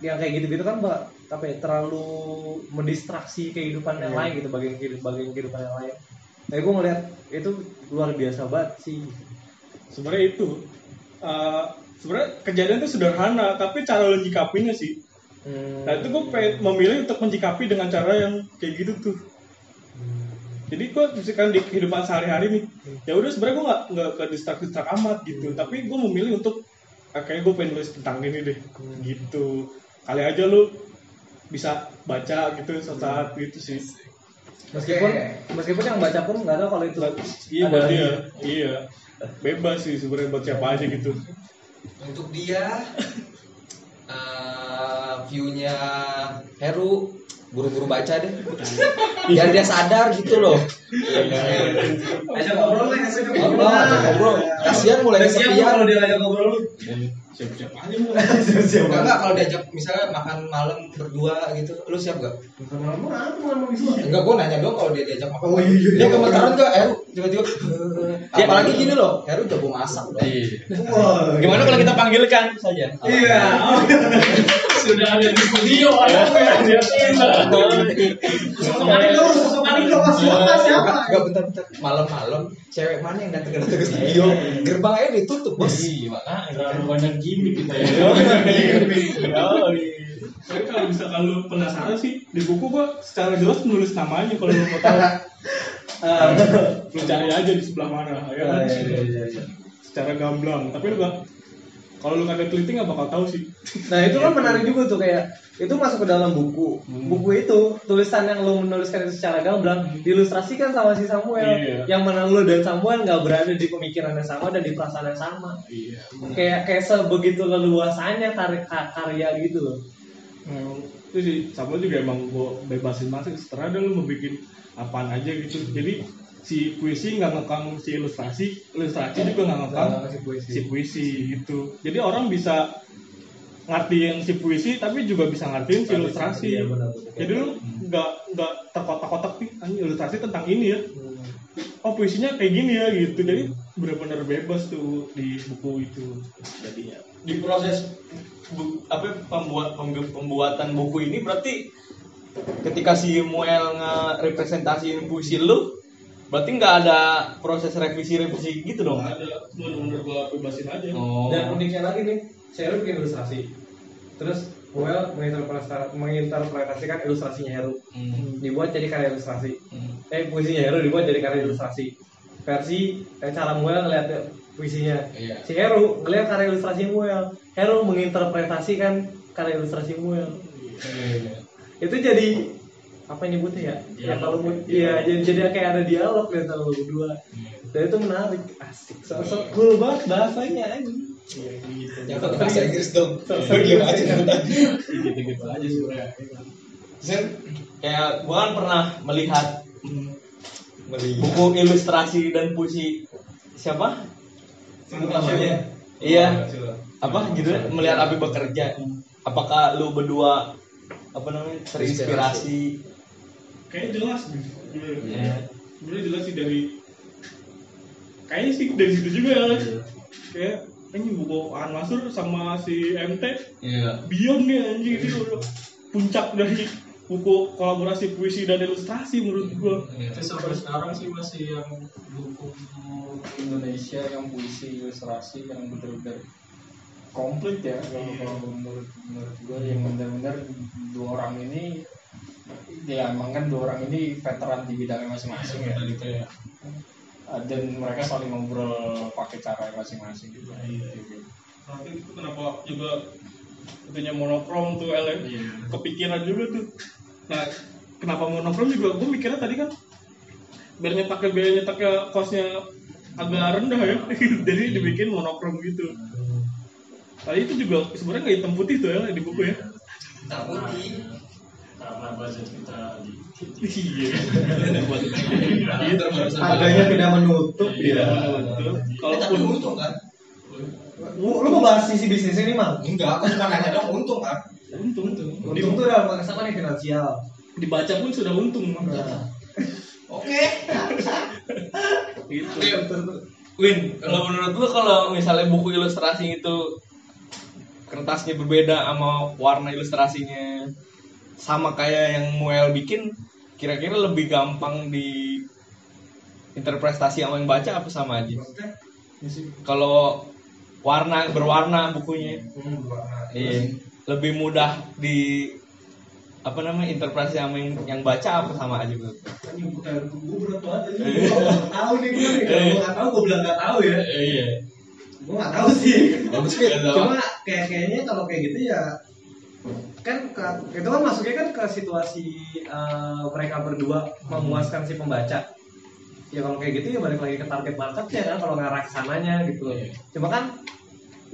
yang kayak gitu gitu kan mbak apa ya terlalu mendistraksi kehidupan yang lain gitu bagian kehidupan bagian kehidupan yang lain. Tapi gue ngeliat itu luar biasa banget sih. Sebenarnya itu eh, sebenarnya kejadian itu sederhana tapi cara lo nyikapinnya sih. Hmm. nah itu gue memilih untuk menyikapi dengan cara yang kayak gitu tuh. Jadi gue misalkan di kehidupan sehari-hari nih ya udah sebenarnya gue nggak nggak ke distrak distrak amat gitu. Tapi gue memilih untuk ah, kayaknya gue pengen nulis tentang ini deh. Gitu. Kali aja lu bisa baca gitu sesaat gitu sih. Meskipun meskipun yang baca pun nggak tahu kalau itu iya iya. Bebas sih sebenarnya buat siapa aja gitu Untuk dia eh, view-nya Heru buru-buru baca deh. Biar dia sadar gitu loh. Ajak ngobrol lah, ngobrol. Kasihan mulai Siap kesepian. kalau dia ajak ngobrol lu. siap-siap aja lu Enggak enggak kalau diajak misalnya makan malam berdua gitu, lu siap gak? Bukan malam aku malam di sini. Enggak, gua nanya dong kalau dia diajak makan. Oh, iya, iya, Dia iya. gemetaran enggak Heru? Tiba-tiba. Apalagi gini loh, Heru jago masak loh. Wah. Gimana kalau kita panggilkan saja? Iya. Sudah ada di studio, ada dia. Siapa siapa? Enggak, enggak bentar-bentar. Malam-malam cewek mana yang datang datang ke studio? Gerbang aja ditutup, Bos. Iya, makanya. Terlalu banyak gimmick kita ya. Tapi kalau misalkan lu penasaran sih di buku gua secara jelas menulis namanya kalau lu mau tahu. Eh, lu cari aja di sebelah mana ya kan? Iya, iya, iya. Secara gamblang. Tapi lu gak kalau lu kagak teliti gak bakal tahu sih. nah itu kan menarik juga tuh kayak itu masuk ke dalam buku buku itu tulisan yang lo menuliskan itu secara gamblang diilustrasikan sama si Samuel Iya. yang mana lo dan Samuel nggak berada di pemikiran yang sama dan di perasaan yang sama Iya. kayak kayak sebegitu leluasannya karya karya gitu loh Hmm, itu sih sama juga emang gua bebasin banget setelah ada lu mau bikin apaan aja gitu. Jadi si puisi nggak ngekang si ilustrasi, ilustrasi juga nggak ngekang ngekang si puisi. si puisi gitu. Jadi orang bisa ngertiin si puisi tapi juga bisa ngertiin si ilustrasi. Iya, benar, benar. Jadi lu nggak nggak terkotak-kotak nih anjing ilustrasi tentang ini ya. Oh puisinya kayak gini ya gitu. Jadi benar-benar bebas tuh di buku itu jadinya. Di proses bu- apa pembuat pembu- pembuatan buku ini berarti ketika si Muel nge-representasiin puisi lu berarti nggak ada proses revisi-revisi gitu dong? Ada benar-benar gua bebasin aja. Oh. dan uniknya lagi nih saya bikin ilustrasi terus Well menginterpretasikan, menginterpretasikan ilustrasinya Heru Hmm. dibuat jadi karya ilustrasi Hmm. eh puisinya Heru dibuat jadi karya ilustrasi versi eh, cara Muel ngeliat puisinya Iya. si Heru ngeliat karya ilustrasi Muel Heru menginterpretasikan karya ilustrasi Muel itu jadi apa nyebutnya ya ya kalau mu- iya jadi, jadi kayak ada dialog di antara lo berdua dan itu menarik asik so, so cool banget bahasanya anjing Yang pakai bahasa Inggris dong. Lu diem aja nonton. Gitu-gitu aja sebenarnya. Kan kayak gua kan pernah melihat Melihat. buku ilustrasi dan puisi siapa? Namanya. Iya. Apa judulnya melihat api bekerja. Apakah lu berdua apa namanya terinspirasi? Kayaknya jelas nih. Iya. Sebenarnya jelas sih dari kayaknya sih dari situ juga ya. Kayak ini buku An Masur sama si MT Iya. Beyond nih anjing itu udah puncak dari buku kolaborasi puisi dan ilustrasi menurut gua. Itu sampai sekarang sih masih yang buku Indonesia yang puisi ilustrasi yang benar-benar komplit ya kalau kalau menurut menurut gue yang benar-benar dua orang ini ya emang kan dua orang ini veteran di bidangnya masing-masing ya gitu ya Uh, dan mereka saling ngobrol pakai cara masing-masing gitu. Gitu. Nanti itu kenapa juga itunya monokrom tuh LM Iya. kepikiran juga tuh. Nah, kenapa monokrom juga gua mikirnya tadi kan biar nyetaknya biar nyetaknya kosnya agak rendah ya. Jadi dibikin monokrom gitu. Tadi itu juga sebenarnya nggak hitam putih tuh ya di buku ya. Hitam putih. Karena budget kita di Iya. Harganya tidak menutup Iya. ya. betul. Kalau tapi Kalaupun untung kan. Lu, lu mau bahas sisi bisnis ini mal? Enggak, aku cuma nanya dong untung kan. Untung tuh. Untung tuh dalam konteks apa nih finansial? Dibaca pun sudah untung. Nah, Oke. Gitu. Win, kalau menurut lu kalau misalnya buku ilustrasi itu kertasnya berbeda sama warna ilustrasinya sama kayak yang Muel bikin, kira-kira lebih gampang di interpretasi sama yang baca apa sama aja? Kalau warna berwarna bukunya, hmm, berwarna. iya, lebih mudah di apa namanya interpretasi sama yang, yang baca apa sama aja menurut gue berat banget aja. Gue nggak tahu nih gue nih. Kalau gue nggak tahu gue bilang nggak tahu ya. Iya. Gue nggak tahu sih. Cuma kayak kayaknya kalau kayak gitu ya kan ke- itu kan masuknya kan ke situasi eh, mereka berdua memuaskan si pembaca. Ya kalau kayak gitu ya balik lagi ke target marketnya kan kalau ngarah ke sananya gitu. Cuma kan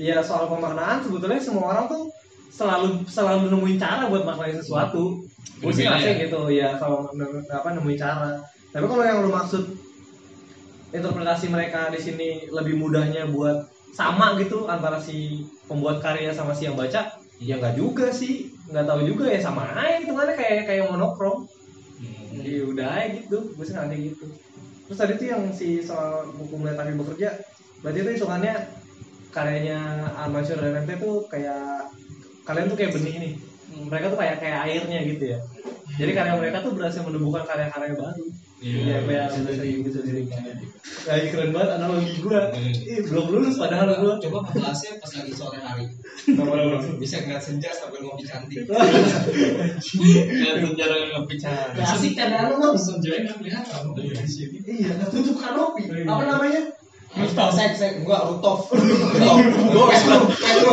ya soal pemaknaan sebetulnya semua orang tuh selalu selalu nemuin cara buat maknain sesuatu. Gue sih Berbeda ngasih ya? gitu ya kalau apa nemuin cara. Tapi kalau yang lu maksud interpretasi mereka di sini lebih mudahnya buat sama gitu antara si pembuat karya sama si yang baca ya nggak juga sih. Nggak tahu juga ya sama aja hitungannya kayak kayak monokrom. Ya udah aja gitu. Gue sih ngerti gitu. Terus tadi tuh yang si soal buku mulai tadi bekerja berarti itu hitungannya karyanya Armansur dan MT tuh kayak kalian tuh kayak benih nih. Mereka tuh kayak kayak airnya gitu ya. Jadi karya mereka tuh berhasil menumbuhkan karya-karya baru Iya, kayak bisa sering bisa sering kayak keren banget analogi gua. Ih, belum lulus padahal gua. Coba kelasnya pas lagi sore hari. Bisa ngeliat senja sambil ngopi cantik. Lihat sejarah ngopi cantik. Asik kan anu bang? Senjanya nggak kelihatan. Iya, tutup kanopi. Apa namanya? Rooftop. Sek, sek, enggak rooftop. Rooftop. Gue Pedro, Pedro,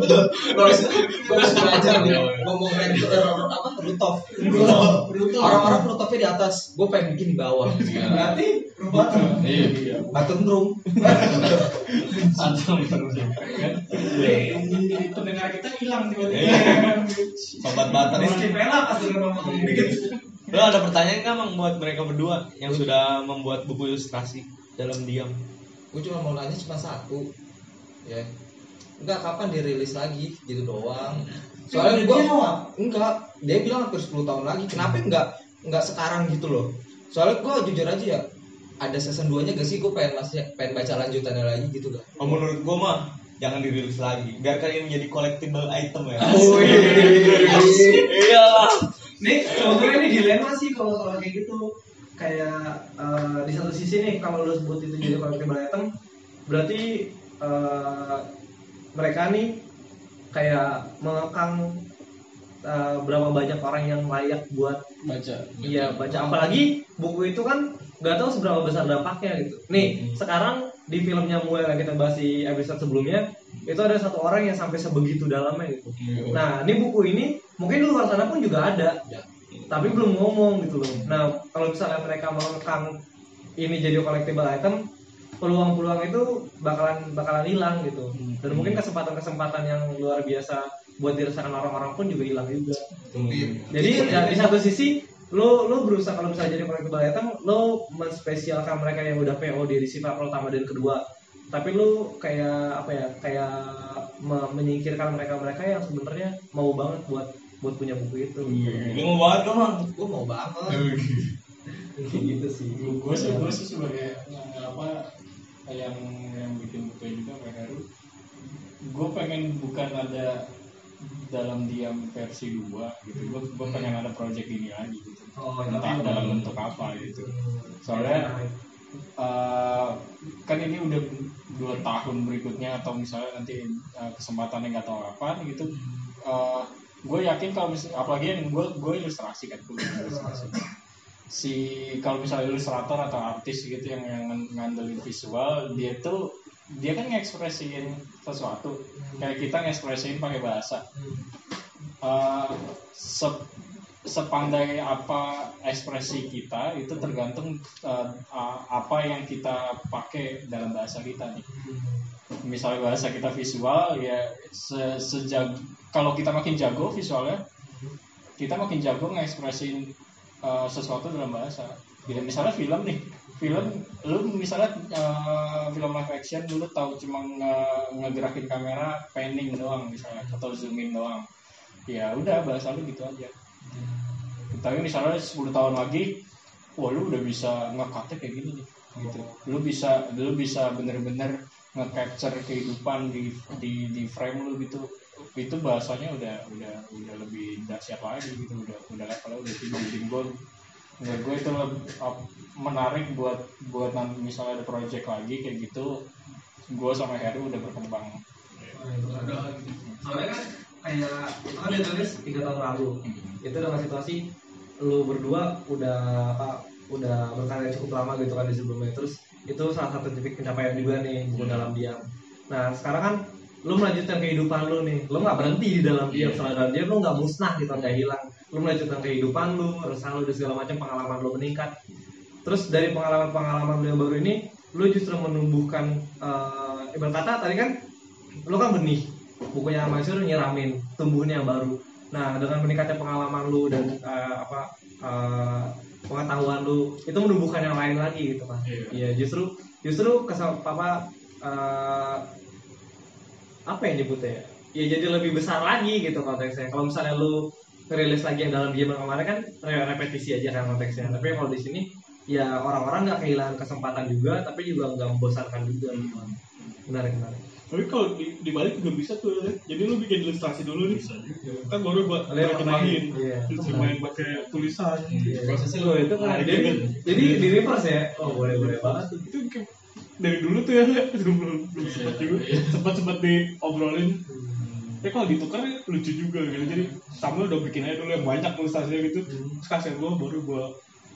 Pedro. Gue harus gue harus belajar nih ngomong eh, apa rooftop. Rooftop. Orang-orang rooftopnya di atas, gue pengen bikin di bawah. Berarti rumah Iya. Room. Jadi pendengar kita hilang tiba-tiba. Sobat Bater. Rizky Pela pas denger ngomong dikit. Lo ada pertanyaan nggak mang buat mereka berdua yang sudah membuat buku ilustrasi dalam diam? Gue cuma mau nanya cuma satu. Ya. Enggak kapan dirilis lagi gitu doang. Soalnya gue enggak, dia bilang hampir 10 tahun lagi. Kenapa enggak enggak sekarang gitu loh? Soalnya gue jujur aja ya, ada season 2 nya gak sih gue pengen masih pengen baca lanjutannya lagi gitu kan. Oh, menurut gua mah jangan dirilis lagi. Biarkan ini menjadi collectible item ya. Iya. Nih, sebetulnya ini dilema sih kalau soal kayak gitu. Kayak eh, di satu sisi nih kalau lu sebut itu jadi collectible item, berarti eh, mereka nih kayak mengekang eh, berapa banyak orang yang layak buat baca. Iya baca. Apalagi buku itu kan nggak tahu seberapa besar dampaknya gitu. Nih sekarang di filmnya Muel yang kita bahas di episode sebelumnya itu ada satu orang yang sampai sebegitu dalamnya gitu. Nah ini buku ini mungkin di luar sana pun juga ada, tapi belum ngomong gitu loh. Nah kalau misalnya mereka mengekang ini jadi collectible item, peluang-peluang itu bakalan bakalan hilang gitu. Dan mungkin kesempatan-kesempatan yang luar biasa buat dirasakan orang-orang pun juga hilang juga. Jadi ya, di satu sisi lo lo berusaha kalau misalnya jadi collectible item lo menspesialkan mereka yang udah PO di receiver pertama dan kedua tapi lo kayak apa ya kayak me- menyingkirkan mereka mereka yang sebenarnya mau banget buat buat punya buku itu. Lu mau banget kan? Gue mau banget. Kayak gitu sih. Gue sih gue sih sebagai apa yang yang bikin buku juga PHRU gue pengen bukan ada dalam diam versi 2 gitu. Gue gue pengen ada project ini lagi gitu. Oh entah dalam bentuk apa gitu. Soalnya eh, kan ini udah dua tahun berikutnya atau misalnya nanti eh, kesempatannya nggak tahu apa gitu Eh, gue yakin kalau misalnya apalagi yang gue gue ilustrasi kan gue ilustrasi. Si kalau misalnya ilustrator atau artis gitu yang yang ngan- ngandelin visual dia tuh dia kan ngekspresiin sesuatu. Kayak kita ngekspresiin pakai bahasa. Eh, se- sepandai apa ekspresi kita itu tergantung eh, a- apa yang kita pakai dalam bahasa kita nih. Misalnya bahasa kita visual ya se sejag kalau kita makin jago visualnya kita makin jago ngekspresin uh, sesuatu dalam bahasa Bila misalnya film nih, film lu misalnya eh, film live action lu tahu cuma nge- ngegerakin kamera panning doang misalnya atau zoom in doang. Ya udah bahasa lu gitu aja. Tapi misalnya 10 tahun lagi, wah lu udah bisa nge-cut kayak gini nih. Gitu. Lu bisa lu bisa bener-bener nge-capture kehidupan di di di frame lu gitu. Itu bahasanya udah udah udah lebih dahsyat lagi gitu, udah udah levelnya udah tinggi. Gue menurut gue itu lebih, uh, menarik buat buat nanti misalnya ada project lagi kayak gitu gue sama Heru udah berkembang. Soalnya kan kayak kan dia tulis tiga tahun lalu. Itu dengan situasi lu berdua udah apa udah berkarya cukup lama gitu kan di sebelumnya. Terus itu salah satu titik pencapaian juga nih buku dalam diam. Nah sekarang kan lu melanjutkan kehidupan lu nih lu nggak berhenti di dalam diam setelah dalam diam lu nggak musnah gitu nggak hilang. Lu melanjutkan kehidupan lu resah lu dan segala macam pengalaman lu meningkat. Terus dari pengalaman-pengalaman lu yang baru ini lu justru menumbuhkan eh, ibarat kata tadi kan lu kan benih. Bukunya Mansur nyiramin tumbuhnya yang baru. Nah dengan meningkatnya pengalaman lu dan eh, apa eh, pengetahuan lu itu menumbuhkan yang lain lagi gitu kan iya. Justru justru kesal apa eh, apa yang nyebutnya ya ya jadi lebih besar lagi gitu konteksnya kalau misalnya lu rilis lagi yang dalam diam yang kemarin kan re- repetisi aja kan konteksnya tapi kalau di sini ya orang-orang nggak kehilangan kesempatan juga tapi juga nggak membosankan juga gitu. menarik menarik Tapi kalau di, dibalik juga bisa tuh, ya. jadi lu bikin ilustrasi dulu nih. Kan baru buat Kalian terjemahin, Iya. terjemahin pakai tulisan. prosesnya lo itu kan Menarik jadi juga. jadi di reverse ya oh boleh boleh banget Itu dari dulu tuh ya, belum belum belum sempat juga, sempat sempat diobrolin. Ya kalau ditukar ya lucu juga gitu. Jadi sama udah bikin aja dulu yang banyak ilustrasinya gitu. Terus kasih gua baru gua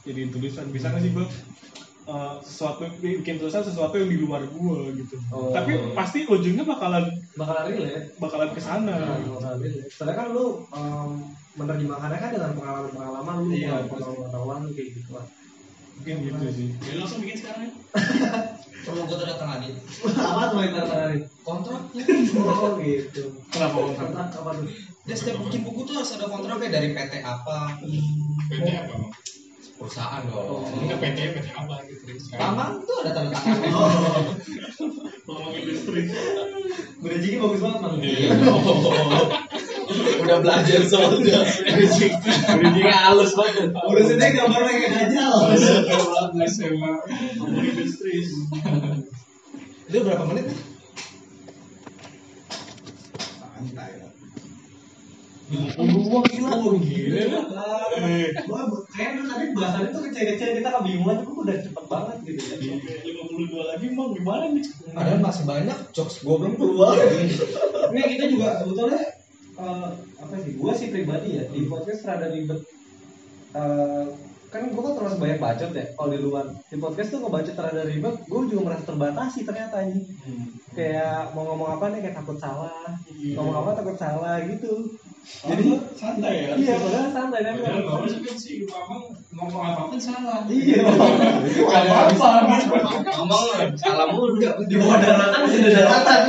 jadiin tulisan. Bisa nggak sih gua eh, sesuatu bikin tulisan sesuatu yang di luar gua gitu. Oh. Tapi pasti ujungnya bakalan bakalan relate bakalan ke sana. bakalan relate soalnya kan lu um, menerjemahkannya kan dengan pengalaman pengalaman lu Iya, pengalaman pengalaman kayak gitu kan Mungkin gitu sih. ya langsung bikin sekarang ya Perlu gue tanda tangani. apa tuh yang tanganin Kontraknya. oh gitu Kenapa kontrak? kontrak apa tuh Dia setiap bikin buku tuh harus ada kontraknya dari PT apa. PT apa Bang? Perusahaan dong. enggak PT PT apa gitu Tamang tuh ada tanda tangannya. Ngomong industri. bridgingnya bagus banget bang Iya. Udah belajar soalnya. Bridgingnya halus banget. urusannya gambar kayak gajal. Lu berapa menit nih? Gua gila, oh, gila. Gua kayaknya tadi bahasannya tuh kecil-kecil kita kebingungan tapi udah cepet banget gitu ya. 52 lagi emang gimana nih? Padahal masih banyak jokes gue belum keluar. Ini kita juga sebetulnya eh, apa sih? Gua sih pribadi ya di podcast rada ribet. Eh, kan gue kan terus banyak bacot ya kalau di luar. Di podcast tuh ngebacot rada ribet gue juga merasa terbatasi ternyata ini kayak mau ngomong apa nih kayak takut salah. Ngomong apa takut salah gitu. Jadi santai ya. iya padahal santai kan Padahal bapak juga sih abang ngomong apa pun salah. Iya. Gak apa-apa. Ngomong salah mulu. di bawah daratan masih ada daratan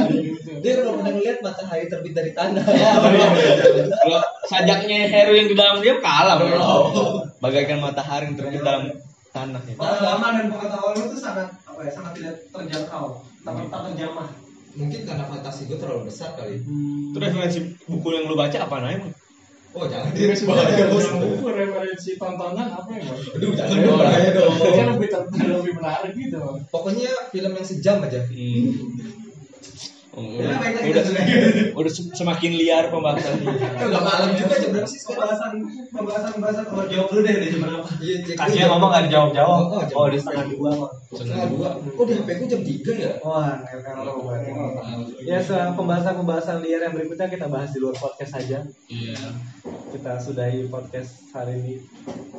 Dia belum pernah ngeliat matahari terbit dari tanah. Kalau sajaknya Heru yang di dalam dia kalah. bro. Belum. Bagaikan matahari yang terbit dalam tanah ya. pengalaman dan pengetahuan lu tuh sangat apa ya sangat tidak terjangkau sangat tak terjamah Mungkin karena fantasi gue terlalu besar kali. Itu referensi buku yang lu baca apa namanya? Oh jangan Dia dia sebagai buku referensi tontonan apa ya? Aduh jangan dong. Kan lebih menarik gitu. Pokoknya film yang sejam aja. Oh, Ya, udah, udah, udah. Sem- semakin liar pembahasan. Eh udah malam juga jam berapa sih pembahasan pembahasan pembahasan kalau jawab dulu deh di jam berapa Iya, cek Kasihan ngomong gak dijawab-jawab. Oh, oh, Oh, di setengah dua mah. Setengah dua. Oh di HP gue jam tiga ya? wah ya se- pembahasan-pembahasan liar yang berikutnya kita bahas di luar podcast saja. Iya. kita sudahi podcast hari ini.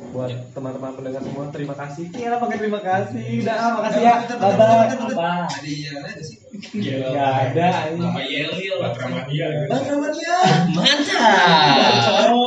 Buat teman-teman pendengar semua terima kasih. Iya pakai terima kasih. Udah ah, makasih ya. Bye bye apa? Ada yang ada sih. nggak ada ini Apa yel yel? Batramania gitu. Bang Ramania. Mantap.